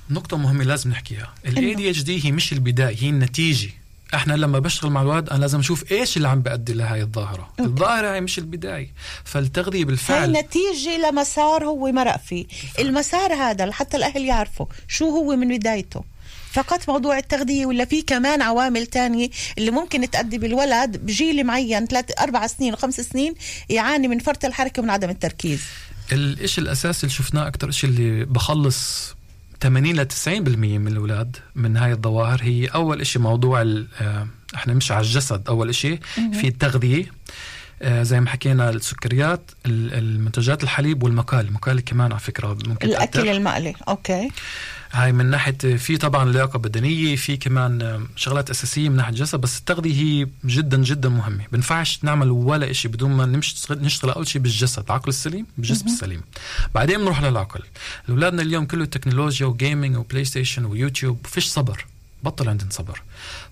نقطة مهمة لازم نحكيها. ال ADHD هي مش البداية هي النتيجة. إحنا لما بشتغل مع الولد أنا لازم أشوف إيش اللي عم بأدي لهاي الظاهرة. الظاهرة هي مش البداية. فالتغذية هاي بالفعل. نتيجة لمسار هو مرق فيه. المسار هذا لحتى الأهل يعرفوا شو هو من بدايته. فقط موضوع التغذية ولا في كمان عوامل تانية اللي ممكن تأدي بالولد بجيل معين ثلاث أربع سنين وخمس سنين يعاني من فرط الحركة ومن عدم التركيز. الإشي الأساسي اللي شفناه أكثر شيء اللي بخلص 80 ل 90% من الأولاد من هاي الظواهر هي أول شيء موضوع آه، إحنا مش على الجسد أول شيء في التغذية. آه، زي ما حكينا السكريات ال- المنتجات الحليب والمقالي المقالي كمان على فكرة ممكن الأكل. المقلي okay. هاي من ناحية في طبعا لياقة بدنية في كمان آه، شغلات أساسية من ناحية الجسد بس التغذية هي جدا جدا مهمة. بنفعش نعمل ولا شيء بدون ما نشتغل نشتغل أول شيء بالجسد العقل السليم بالجسم السليم. بعدين بنروح للعقل. اولادنا اليوم كله تكنولوجيا و gaming وبلاي ستيشن ويوتيوب فيش صبر. بطل عندهم صبر.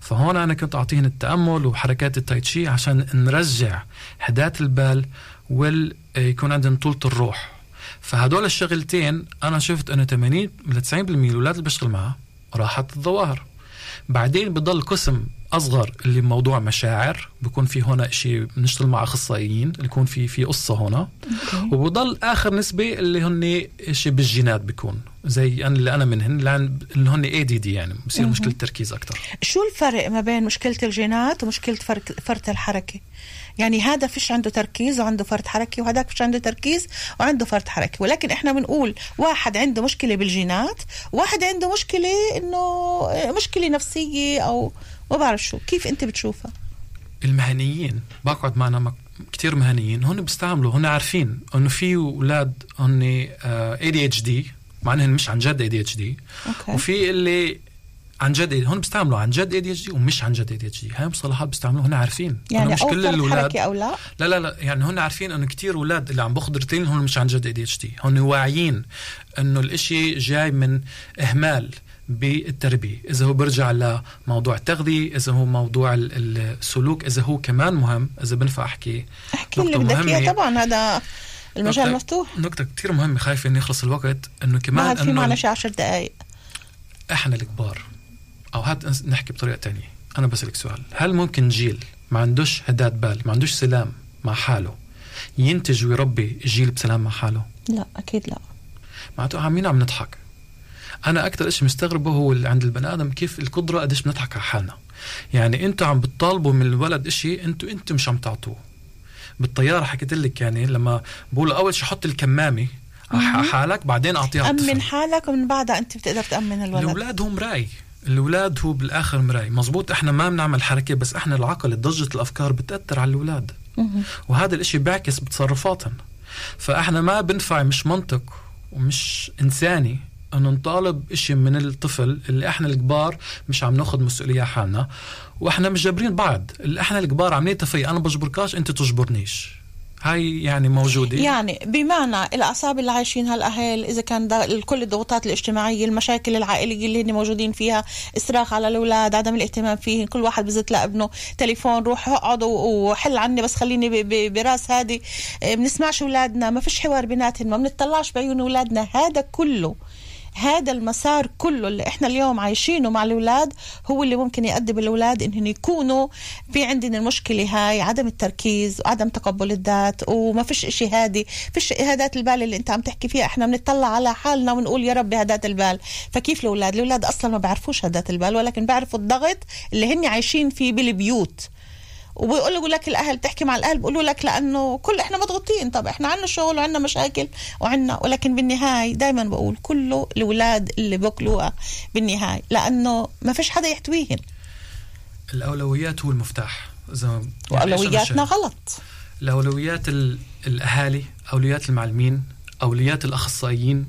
فهون أنا كنت اعطيهم التأمل وحركات التايتشي عشان نرجع هداة البال وال يكون عندهم طولة الروح. فهدول الشغلتين أنا شفت إنه 80 ل 90% من الأولاد اللي بشتغل معها راحت الظواهر. بعدين بضل قسم أصغر اللي موضوع مشاعر بكون في هنا شيء بنشتغل مع أخصائيين يكون في في قصة هنا. وبضل آخر نسبة اللي هن شيء بالجينات بيكون زي أنا اللي أنا منهن اللي هن اي دي دي يعني بصير مشكلة تركيز أكثر شو الفرق ما بين مشكلة الجينات ومشكلة فرق فرط الحركة؟ يعني هذا فيش عنده تركيز وعنده فرط حركي وهذاك فيش عنده تركيز وعنده فرط حركي. ولكن إحنا بنقول واحد عنده مشكلة بالجينات واحد عنده مشكلة إنه مشكلة نفسية أو ما بعرف شو. كيف أنت بتشوفها؟ المهنيين. بقعد معنا مك- كتير مهنيين. هن بيستعملوا هن عارفين إنه في أولاد هن اي دي اتش دي مع انهم مش عن جد اي دي اتش دي وفي اللي عن جد هون بيستعملوا عن جد اي دي اتش دي ومش عن جد اي دي اتش دي هاي مصطلحات بيستعملوها هن عارفين. يعني إنه مش كل الأولاد. أو لا؟ لا لا لا يعني هن عارفين إنه كتير أولاد اللي عم باخذوا ريتين هون مش عن جد اي دي اتش دي هن واعيين إنه الإشي جاي من إهمال بالتربية. إذا هو برجع لموضوع التغذية إذا هو موضوع ال- السلوك إذا هو كمان مهم إذا بنفع أحكي أحكي اللي بدك. اياه طبعا هذا المجال مفتوح. نقطة كتير مهمة خايف انه يخلص الوقت إنه كمان بعد في معنا شي عشر دقايق. إحنا الكبار. أو هات نحكي بطريقة تانية. أنا بسألك سؤال. هل ممكن جيل ما عندوش هداة بال ما عندوش سلام مع حاله ينتج ويربي جيل بسلام مع حاله؟ لا أكيد لا. معناته عمين عم نضحك؟ أنا أكثر شيء مستغربه هو اللي عند البني آدم كيف القدرة قديش بنضحك على حالنا. يعني أنتوا عم بتطالبوا من الولد شيء أنتوا أنتوا مش عم تعطوه. بالطيارة حكيت لك يعني لما بقول أول شيء حط الكمامة على حالك بعدين أعطيها. أمن حالك ومن بعدها أنت بتقدر تأمن الولد. الأولاد هو مراي الأولاد هو بالآخر مراي. مزبوط إحنا ما بنعمل حركة بس إحنا العقل ضجه الأفكار بتأثر على الأولاد. وهذا الإشي بيعكس بتصرفاتهم. فإحنا ما بنفع مش منطق ومش إنساني إنه نطالب إشي من الطفل اللي إحنا الكبار مش عم ناخذ مسؤولية حالنا وإحنا مش جابرين بعض اللي إحنا الكبار عم نتفق أنا بجبركاش أنت تجبرنيش. هاي يعني موجودة؟ يعني بمعنى الأعصاب اللي عايشينها الاهل إذا كان كل الضغوطات الاجتماعية المشاكل العائلية اللي هن موجودين فيها استراخ على الأولاد عدم الاهتمام فيهم كل واحد بزت لابنه تليفون روح اقعد وحل عني بس خليني براس هادي. إيه، بنسمعش أولادنا ما فيش حوار بيناتهم ما بنطلعش بعيون أولادنا هذا كله هذا المسار كله اللي إحنا اليوم عايشينه مع الأولاد هو اللي ممكن يؤدي بالأولاد إنهم يكونوا في عندنا المشكلة هاي عدم التركيز وعدم تقبل الذات وما فيش إشي هادي. فيش هادات البال اللي أنت عم تحكي فيها. إحنا بنطلع على حالنا ونقول يا رب هادات البال. فكيف الأولاد؟ الأولاد أصلا ما بيعرفوش هادات البال ولكن بيعرفوا الضغط اللي هن عايشين فيه بالبيوت. وبيقولوا لك الأهل تحكي مع الأهل بيقولوا لك لأنه كل إحنا مضغوطين. طب إحنا عنا شغل وعنا مشاكل وعنا ولكن بالنهاية دائما بقول كله الأولاد اللي بياكلوها بالنهاية لأنه ما فيش حدا يحتويهن. الأولويات هو المفتاح إذا يعني واولوياتنا؟ غلط. الأولويات ال- الأهالي أولويات المعلمين أولويات الأخصائيين.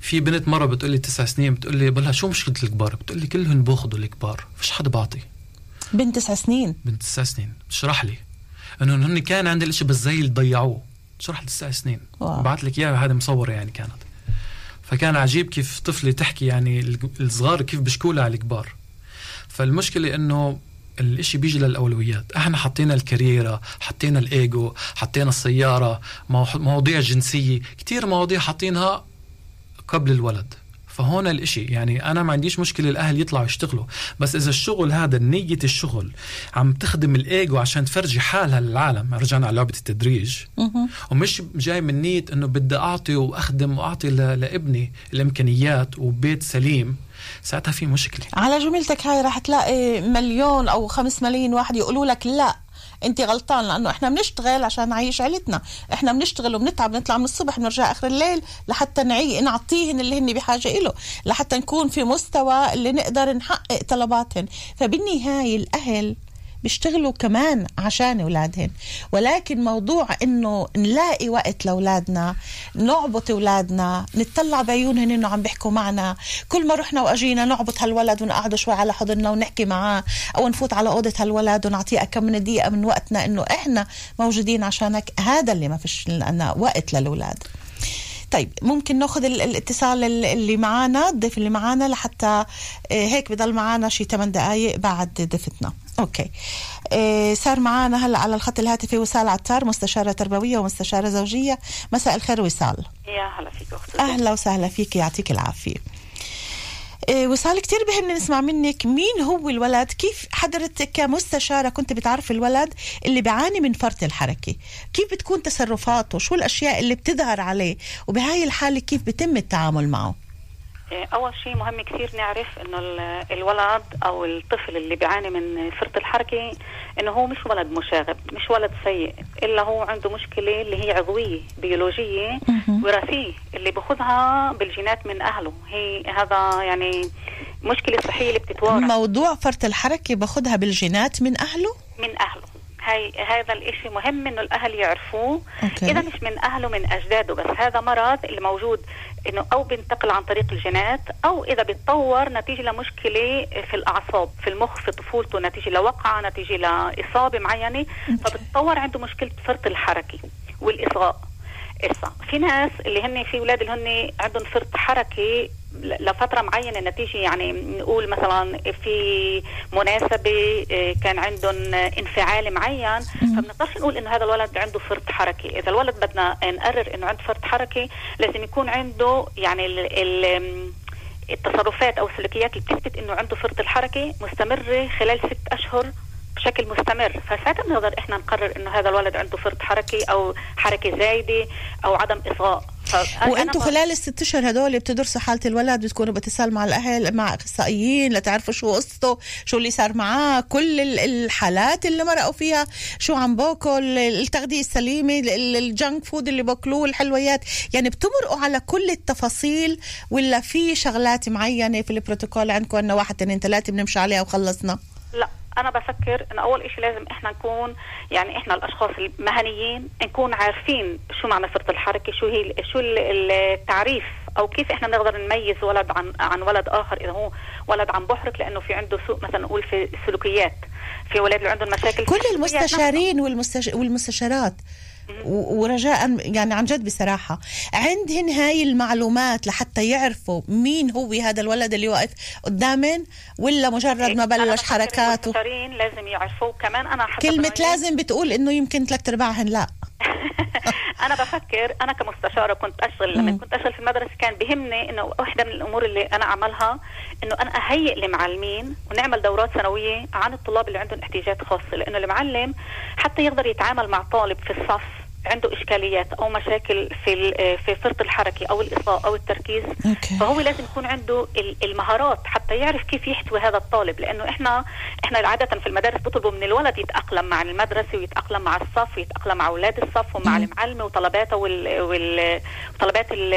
في بنت مرة بتقول لي تسع سنين بتقول لي بقول لها شو مشكلة الكبار؟ بتقول لي كلهم باخذوا الكبار فيش حدا بعطي. بنت تسع سنين. بنت تسع سنين. تشرح لي. إنه هن كان عندي الإشي بس زي اللي ضيعوه. تشرح لي تسع سنين. بعت لك إياها هذه مصورة يعني كانت. فكان عجيب كيف طفلة تحكي يعني الصغار كيف بشكولها على الكبار. فالمشكلة إنه الإشي بيجي للأولويات. إحنا حطينا الكاريرا حطينا الإيجو حطينا السيارة مو- مواضيع جنسية. كتير مواضيع حاطينها قبل الولد. فهون الإشي. يعني أنا ما عنديش مشكلة الأهل يطلعوا يشتغلوا. بس إذا الشغل هذا نية الشغل عم تخدم الإيجو عشان تفرجي حالها للعالم. رجعنا على لعبة التدريج. ومش جاي من نية إنه بدي أعطي وأخدم وأعطي ل- لابني الإمكانيات وبيت سليم. ساعتها في مشكلة. على جملتك هاي راح تلاقي مليون أو خمس ملايين واحد يقولوا لك لا. انت غلطان لأنه إحنا بنشتغل عشان نعيش عيلتنا. إحنا بنشتغل وبنتعب نطلع من الصبح بنرجع آخر الليل لحتى نعي نعطيهن اللي هن بحاجة له لحتى نكون في مستوى اللي نقدر نحقق طلباتهن. فبالنهايه الأهل بيشتغلوا كمان عشان أولادهن. ولكن موضوع إنه نلاقي وقت لأولادنا نعبط أولادنا نتطلع بعيونهن إنه عم بيحكوا معنا. كل ما رحنا وأجينا نعبط هالولد ونقعد شوي على حضننا ونحكي معاه أو نفوت على أوضة هالولد ونعطيه كم من دقيقة من وقتنا إنه إحنا موجودين عشانك. هذا اللي ما فيش لنا وقت للأولاد. طيب ممكن ناخذ ال- الاتصال ال- اللي معانا الضيف اللي معانا لحتى آه، هيك بضل معانا شي 8 دقائق بعد ضيفتنا. أوكي. آه، صار معانا هلا على الخط الهاتفي وسال عطار مستشارة تربوية ومستشارة زوجية. مساء الخير وسال يا هلا فيك أختي. أهلا وسهلا فيك يعطيك العافية. إيه، وصال كتير بهمني نسمع منك مين هو الولد؟ كيف حضرتك كمستشارة كنت بتعرف الولد اللي بيعاني من فرط الحركة؟ كيف بتكون تصرفاته؟ شو الأشياء اللي بتظهر عليه؟ وبهاي الحالة كيف بيتم التعامل معه؟ إيه، أول شيء مهم كثير نعرف إنه ال- الولد أو الطفل اللي بيعاني من فرط الحركة إنه هو مش ولد مشاغب مش ولد سيء إلا هو عنده مشكلة اللي هي عضوية بيولوجية. وراثية اللي باخذها بالجينات من أهله. هي هذا يعني مشكلة صحية اللي بتتوارث. موضوع فرط الحركة باخدها بالجينات من أهله؟ من أهله. هاي هذا الإشي مهم إنه الأهل يعرفوه. إذا مش من أهله من أجداده. بس هذا مرض اللي موجود إنه أو بينتقل عن طريق الجينات أو إذا بيتطور نتيجة لمشكلة في الأعصاب في المخ في طفولته نتيجة لوقعة نتيجة لإصابة معينة. فبتطور عنده مشكلة فرط الحركة والإصغاء. إسا في ناس اللي هن في أولاد اللي هن عندهم فرط حركة لفترة معينة نتيجه يعني نقول مثلا في مناسبة إيه، كان عندهم انفعال معين فبنقدرش نقول إنه هذا الولد عنده فرط حركه إذا الولد بدنا نقرر إنه عنده فرط حركه لازم يكون عنده يعني ال ال التصرفات أو السلوكيات اللي بتثبت إنه عنده فرط الحركه مستمرة خلال ست أشهر بشكل مستمر. فساعتها بنقدر إحنا نقرر إنه هذا الولد عنده فرط حركي أو حركة زايدة أو عدم إصغاء. وأنتم خلال الست أشهر هدول بتدرسوا حالة الولد بتكونوا بإتصال مع الأهل مع أخصائيين لتعرفوا شو قصته شو اللي صار معاه كل ال- الحالات اللي مرقوا فيها شو عم باكل التغذية السليمة ال- ال junk food اللي باكلوه الحلويات. يعني بتمرقوا على كل التفاصيل ولا في شغلات معينة في البروتوكول عندكم إنه واحد اثنين ثلاثة بنمشي عليها وخلصنا؟ لا. أنا بفكر انه أول شيء لازم إحنا نكون يعني إحنا الأشخاص المهنيين نكون عارفين شو معنى فرط الحركة شو هي شو ال- التعريف أو كيف إحنا نقدر نميز ولد عن عن ولد آخر إذا هو ولد عم بحرك لأنه في عنده سوء مثلا نقول في السلوكيات في ولاد اللي عندهم مشاكل كل. المستشارين والمستش... والمستشارات ورجاء يعني عن جد بصراحة. عندهن هاي المعلومات لحتى يعرفوا مين هو هذا الولد اللي واقف قدامن ولا مجرد ما أنا بلش حركاته؟ لازم يعرفوا كمان حسب كلمة لازم بتقول إنه يمكن ثلاث أرباعهن لا. (laughs) أنا بفكر أنا كمستشارة كنت اشتغل لما كنت اشتغل في المدرسة كان بيهمني إنه واحدة من الأمور اللي أنا أعملها إنه أنا أهيئ المعلمين ونعمل دورات سنوية عن الطلاب اللي عندهم احتياجات خاصة لأنه المعلم حتى يقدر يتعامل مع طالب في الصف عنده إشكاليات أو مشاكل في ال- في فرط الحركة أو الاصاءه أو التركيز أوكي. فهو لازم يكون عنده ال- المهارات حتى يعرف كيف يحتوي هذا الطالب لأنه إحنا إحنا عادة في المدارس بيطلبوا من الولد يتأقلم مع المدرسة ويتأقلم مع الصف ويتأقلم مع أولاد الصف ومع المعلمه وطلباتها وال... وال... وطلبات ال...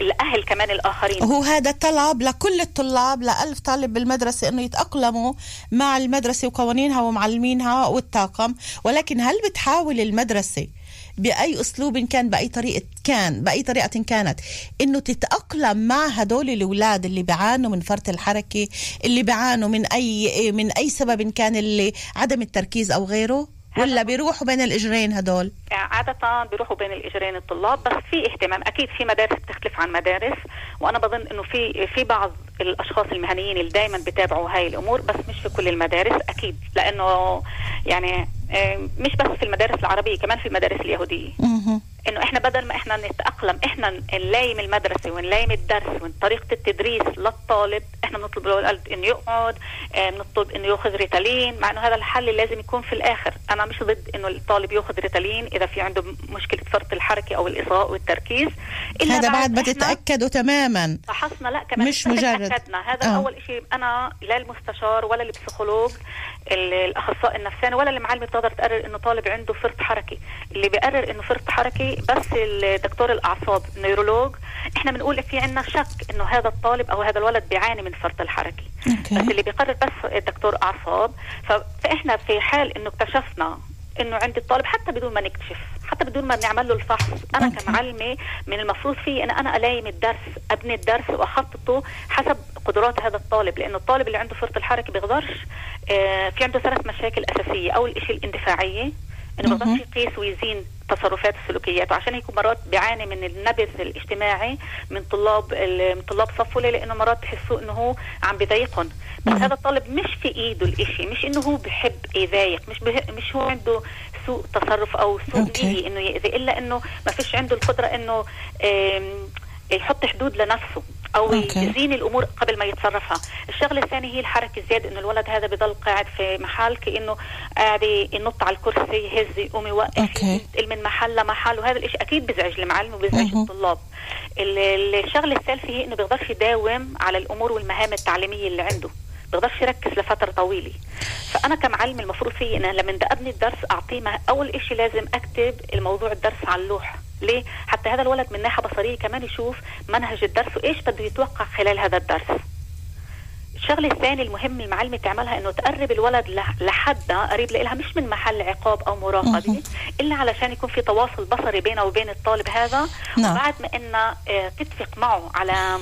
الأهل كمان الآخرين وهو هذا طلب لكل الطلاب لألف طالب بالمدرسة أنه يتأقلموا مع المدرسة وقوانينها ومعلمينها والطاقم ولكن هل بتحاول المدرسة بأي أسلوب كان بأي طريقة كان بأي طريقة كانت. إنه تتأقلم مع هدول الأولاد اللي بيعانوا من فرط الحركة اللي بيعانوا من أي من أي سبب كان اللي عدم التركيز أو غيره؟ ولا بيروحوا بين الإجرين هدول؟ عادة بيروحوا بين الإجرين الطلاب بس في اهتمام. أكيد في مدارس بتختلف عن مدارس وأنا بظن إنه في في بعض الأشخاص المهنيين اللي دائما بتابعوا هاي الأمور بس مش في كل المدارس أكيد لأنه يعني آه، مش بس في المدارس العربية كمان في المدارس اليهودية. مهم. إنه إحنا بدل ما إحنا نتأقلم إحنا نلايم المدرسة ونلايم الدرس وطريقه التدريس للطالب إحنا بنطلب للولد إنه يقعد آه بنطلب إنه يأخذ ريتالين مع إنه هذا الحل لازم يكون في الآخر. أنا مش ضد إنه الطالب يأخذ ريتالين إذا في عنده مشكلة فرط الحركة أو الإصغاء والتركيز. هذا بعد ما إحنا تتأكدوا تماما. فحصنا لا كمان مش مجرد. هذا آه. أول شيء أنا لا المستشار ولا البسيكولوج ال- الأخصائي النفساني ولا المعلمه بتقدر تقرر إنه طالب عنده فرط حركي اللي بيقرر إنه فرط حركي بس الدكتور الأعصاب النيرولوج إحنا بنقول في عندنا شك إنه هذا الطالب أو هذا الولد بيعاني من فرط الحركي okay. بس اللي بيقرر بس الدكتور أعصاب فإحنا في حال إنه اكتشفنا إنه عند الطالب حتى بدون ما نكتشف حتى بدون ما نعمل له الفحص أنا okay. كمعلمة من المفروض في إن أنا الايم الدرس أبني الدرس وأخططه حسب قدرات هذا الطالب لأنه الطالب اللي عنده فرط الحركة بيقدرش آه في عنده ثلاث مشاكل أساسية أول شيء الاندفاعية إنه ما بيقدرش يقيس ويوزن تصرفات السلوكيات وعشان هيك مرات بيعاني من النبذ الاجتماعي من طلاب من طلاب صفه؟ لأنه مرات بحسوا إنه هو عم بضايقهم بس هذا الطالب مش في إيده الإشي مش إنه هو بحب يضايق مش. مش هو عنده سوء تصرف أو سوء. نية إنه يأذي إلا إنه ما فيش عنده القدرة إنه يحط حدود لنفسه أو أوكي. يزين الأمور قبل ما يتصرفها الشغلة الثانية هي الحركة الزيادة إنه الولد هذا بضل قاعد في محل كأنه قاعد ينط على الكرسي يهز يقوم يوقف. ينتقل من محل لمحل وهذا الشيء أكيد بيزعج المعلم وبيزعج. الطلاب ال- ال- الشغلة الثالثة هي إنه بيقدرش يداوم على الأمور والمهام التعليمية اللي عنده بيقدرش يركز لفترة طويلة فأنا كمعلم المفروض في إن لما بدي أبني الدرس أعطيه أول شيء لازم أكتب الموضوع الدرس على اللوحة ليه؟ حتى هذا الولد من ناحية بصرية كمان يشوف منهج الدرس وإيش بده يتوقع خلال هذا الدرس. الشغلة الثانية المهم المعلمة تعملها إنه تقرب الولد لح- لحدها قريب لها مش من محل عقاب أو مراقبة إلا علشان يكون في تواصل بصري بينه وبين الطالب هذا. نعم. وبعد ما انها آه، تتفق معه على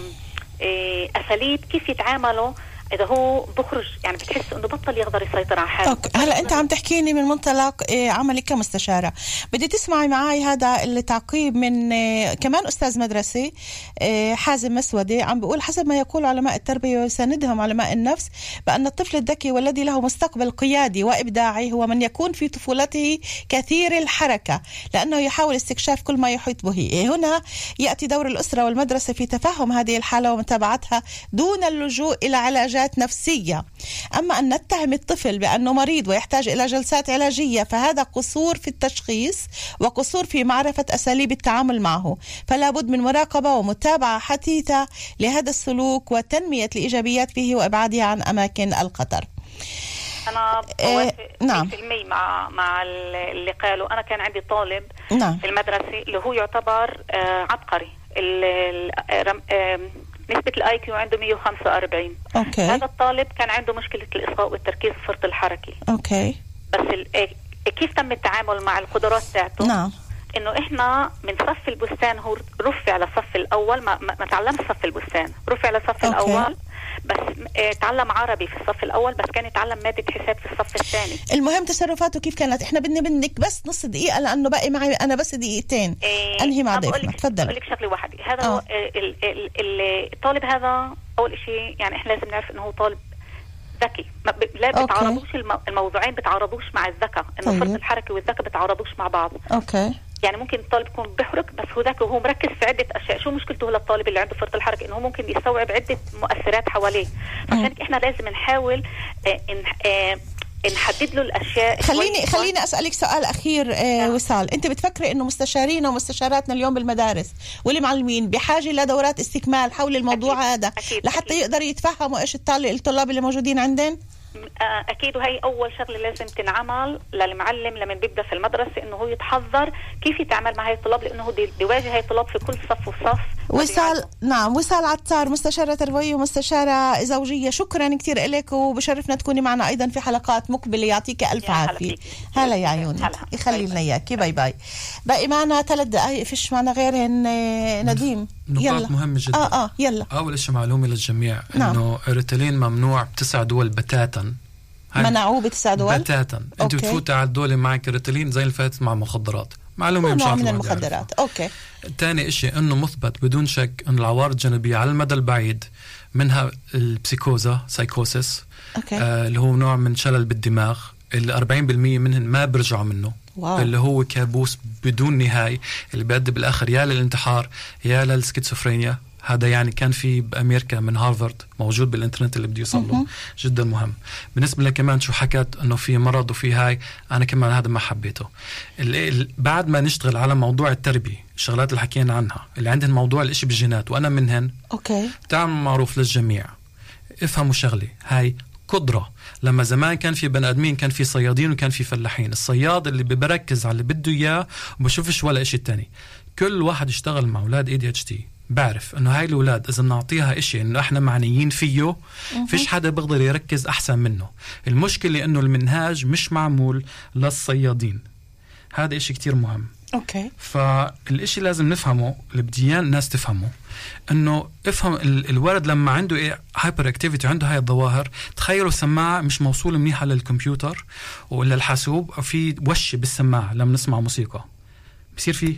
آه، أساليب كيف يتعاملوا إذا هو بخرج يعني بتحس إنه بطل يقدر يسيطر على حاله. أوكي. هلا أنت عم تحكيني من منطلق إيه، عملي كمستشارة. بدي تسمعي معي هذا التعقيب من إيه، كمان أستاذ مدرسة إيه، حازم مسودي عم بيقول حسب ما يقول علماء التربية ويساندهم علماء النفس بأن الطفل الذكي والذي له مستقبل قيادي وإبداعي هو من يكون في طفولته كثير الحركة لأنه يحاول استكشاف كل ما يحيط به. هنا يأتي دور الأسرة والمدرسة في تفهم هذه الحالة ومتابعتها دون اللجوء إلى علاجات نفسية. أما أن نتهم الطفل بأنه مريض ويحتاج إلى جلسات علاجية فهذا قصور في التشخيص وقصور في معرفة أساليب التعامل معه. فلا بد من مراقبة ومتابعة حثيثة لهذا السلوك وتنمية الإيجابيات فيه وابعاده عن أماكن الخطر أنا إيه، بوافق نعم. 100% مع مع اللي قالوا. أنا كان عندي طالب نعم. في المدرسة اللي هو يعتبر آه عبقري. نسبة ال IQ عنده 145 okay. هذا الطالب كان عنده مشكلة الإصغاء والتركيز وفرط الحركي okay. بس ال- إيه- كيف تم التعامل مع القدرات تاعته؟ نعم. إنه إحنا من صف البستان هو رفع للصف الأول ما, ما, تعلمش صف البستان. رفع للصف okay. الأول بس آه تعلم عربي في الصف الأول بس كان يتعلم مادة حساب في الصف الثاني. المهم تصرفاته كيف كانت؟ إحنا بدنا منك بس نص دقيقة لأنه باقي معي أنا بس دقيقتين. إيه، أنهي مع ضيفنا لك- تفضل أقول لك شغلة واحدة. هذا آه. هو ال- ال- ال- الطالب هذا أول شيء يعني إحنا لازم نعرف إنه هو طالب ذكي. لا okay. بتعارضوش الم- الموضوعين بتعارضوش مع الذكاء. إنه طيب. فرط الحركة والذكاء بتعارضوش مع بعض. okay. يعني ممكن الطالب يكون بيحرك بس هو ذكي وهو مركز في عدة أشياء. شو مشكلته للطالب اللي عنده فرط الحركة؟ إنه هو ممكن يستوعب عدة مؤثرات حواليه. عشان إحنا لازم نحاول آه، آه، نحدد له الأشياء خليني خليني أسألك سؤال أخير آه نعم. وصال. أنت بتفكري إنه مستشارينا ومستشاراتنا اليوم بالمدارس والمعلمين بحاجة لدورات استكمال حول الموضوع أكيد، هذا أكيد، لحتى أكيد. يقدروا يتفهموا إيش الطلاب اللي موجودين عندنا آه، أكيد. وهي أول شغلة لازم تنعمل للمعلم لما بيبدأ في المدرسة هو يتحضر كيف يتعامل مع هاي الطلاب لأنه هو بي- بيواجه هاي الطلاب في كل صف وصف. وصال نعم وصال عطار مستشارة تربوية ومستشارة زوجية. شكرا كثير لك وبشرفنا تكوني معنا أيضا في حلقات مقبلة. يعطيك ألف عافية. فيك. هلا يا عيوني. هلا. يخلي لنا. إياكي. bye bye. باقي معنا ثلاث دقائق فيش معنا غيرهن آه، نديم. نقاط يلا. مهمة جدا. آه آه يلا. أول شيء معلومة للجميع نعم. إنه الريتالين ممنوع بتسع دول بتاتا. منعوه بتسع دول بتاتا. انت. بتفوت على الدولة معك ريتالين زي اللي فاتت مع مخدرات. معلومة مش نوع عارف من. المخدرات. okay. تاني إشي إنه مثبت بدون شك انه العوارض الجانبيه على المدى البعيد منها ال פסיכוזה psychosis okay. آه اللي هو نوع من شلل بالدماغ اللي 40% منهم ما بيرجعوا منه. wow. اللي هو كابوس بدون نهاية اللي بيؤدي بالآخر يا للانتحار يا للسكيزوفرينيا هذا يعني كان في بأمريكا من هارفارد موجود بالإنترنت اللي بده يوصل له. جدا مهم. بالنسبة لك كمان شو حكت إنه في مرض وفي هاي أنا كمان هذا ما حبيته. ال- ال- بعد ما نشتغل على موضوع التربية الشغلات اللي حكينا عنها اللي عندهن موضوع الإشي بالجينات وأنا منهن okay. تعمل معروف للجميع. افهموا شغلة هاي قدرة. لما زمان كان في بني آدمين كان في صيادين وكان في فلاحين. الصياد اللي بركز على اللي بده إياه وبشوفش ولا إشي تاني. كل واحد اشتغل مع أولاد ADHD بعرف إنه هاي الأولاد إذا بنعطيها إشي إنه إحنا معنيين فيه فيش حدا بيقدر يركز أحسن منه. المشكلة إنه المنهاج مش معمول للصيادين. هذا إشي كتير مهم. okay. فالإشي لازم نفهمه اللي بدي الناس تفهمه. إنه افهم ال- الولد لما عنده إيه hyperactivity عنده هاي الظواهر تخيلوا سماعه مش موصولة منيحة للكمبيوتر ولا الحاسوب في وش بالسماعة لما نسمع موسيقى. بصير في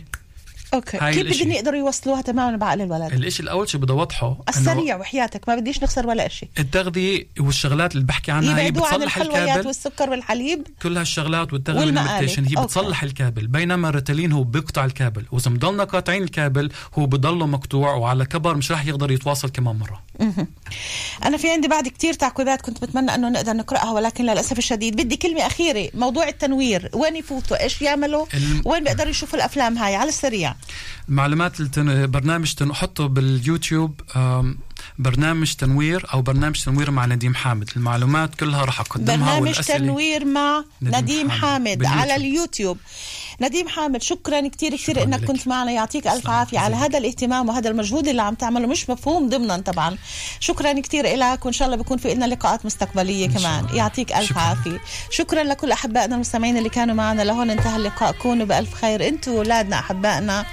هاي كيف. بدهم يقدروا يوصلوها تماما بعقل الولد. الإشي الأول شيء بدي اوضحه السريع وحياتك ما بديش نخسر ولا شيء التغذية والشغلات اللي بحكي عنها هي عن بتصلح الحلويات الكابل. والسكر والحليب. كل هالشغلات والتغذية والمقالي. وال meditation هي okay. بتصلح الكابل. بينما الريتالين هو بيقطع الكابل. وإذا مضلنا قاطعين الكابل هو بضله مقطوع وعلى كبر مش راح يقدر يتواصل كمان مرة. أنا في عندي بعد كتير تعقيبات كنت بتمنى أنه نقدر نقرأها ولكن للأسف الشديد بدي كلمة أخيرة. موضوع التنوير. وين يفوتوا؟ إيش يعملوا؟ وين بيقدروا يشوفوا الأفلام هاي؟ على السريع. معلومات التن... برنامج تن... حطه باليوتيوب برنامج تنوير أو برنامج تنوير مع نديم حامد المعلومات كلها راح أقدمها برنامج تنوير مع نديم نديم حامد. حامد. على اليوتيوب نديم حامد شكرا كتير كتير شكراً إنك لك. كنت معنا. يعطيك ألف. عافية على. هذا الاهتمام وهذا المجهود اللي عم تعمله. مش مفهوم ضمنا طبعا. شكرا كتير لك وإن شاء الله بيكون في لنا لقاءات مستقبلية كمان. الله. يعطيك ألف شكراً. عافية. شكرا لكل أحبائنا المستمعين اللي كانوا معنا. لهون انتهى اللقاء. كونوا بألف خير. أنتوا واولادنا أحبائنا.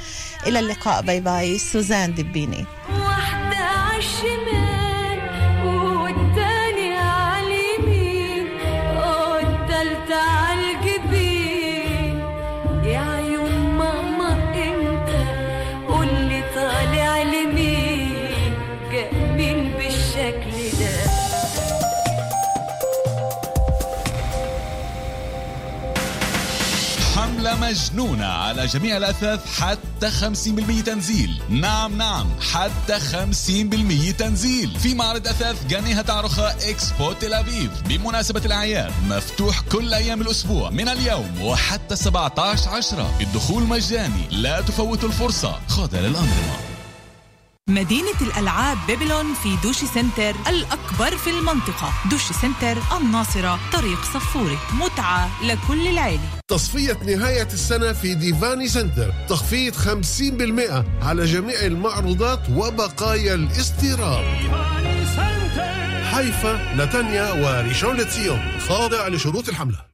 إلى اللقاء. bye bye سوزان دبيني واحدة عالشمال مجنونة على جميع الأثاث حتى 50% تنزيل. نعم نعم حتى 50% تنزيل. في معرض أثاث جاني هتعروخا إكسبو تل أبيب. بمناسبة الأعياد مفتوح كل أيام الأسبوع من اليوم وحتى 17 عشرة. الدخول مجاني لا تفوتوا الفرصة. خاضع للأنظمة. مدينة الألعاب بابلون في دوشي سنتر الأكبر في المنطقة. دوشي سنتر الناصرة طريق صفوري متعة لكل العيلة. تصفية نهاية السنة في ديفاني سنتر. تخفيض 50% على جميع المعروضات وبقايا الاستيراد. حيفا نتنيا وريشون لتسيون خاضع لشروط الحملة.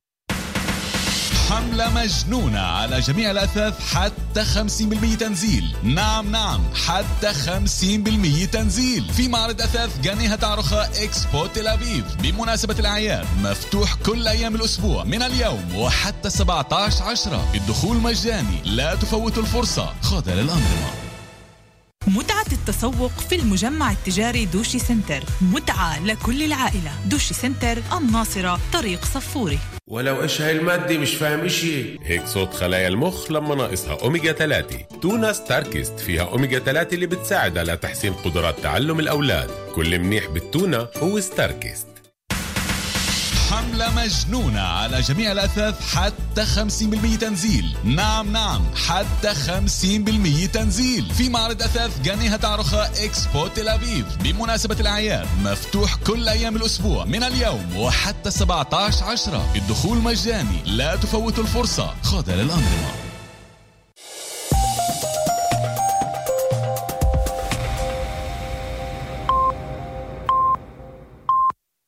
حملة مجنونة على جميع الأثاث حتى 50% تنزيل. نعم نعم حتى 50% تنزيل. في معرض أثاث جانيها تعرخة إكسبو تل أبيب. بمناسبة الأعياد مفتوح كل أيام الأسبوع من اليوم وحتى 17 عشرة. الدخول مجاني لا تفوتوا الفرصة. خاضع للأنظمة متعة التسوق في المجمع التجاري دوشي سنتر. متعة لكل العائلة. دوشي سنتر الناصرة طريق صفوري. ولو إيش هاي المادة مش فاهم إشي. هيك صوت خلايا المخ لما ناقصها أوميجا 3 تونة ستاركست فيها أوميجا 3 اللي بتساعد على تحسين قدرات تعلم الأولاد. كل منيح بالتونة هو ستاركست. حملة مجنونة على جميع الأثاث حتى 50% تنزيل. نعم نعم حتى 50% تنزيل. في معرض أثاث جاني هتعروخا إكسبو تل أبيب. بمناسبة الأعياد مفتوح كل أيام الأسبوع من اليوم وحتى 17 عشرة. الدخول مجاني لا تفوتوا الفرصة. خاضع للأنظمة.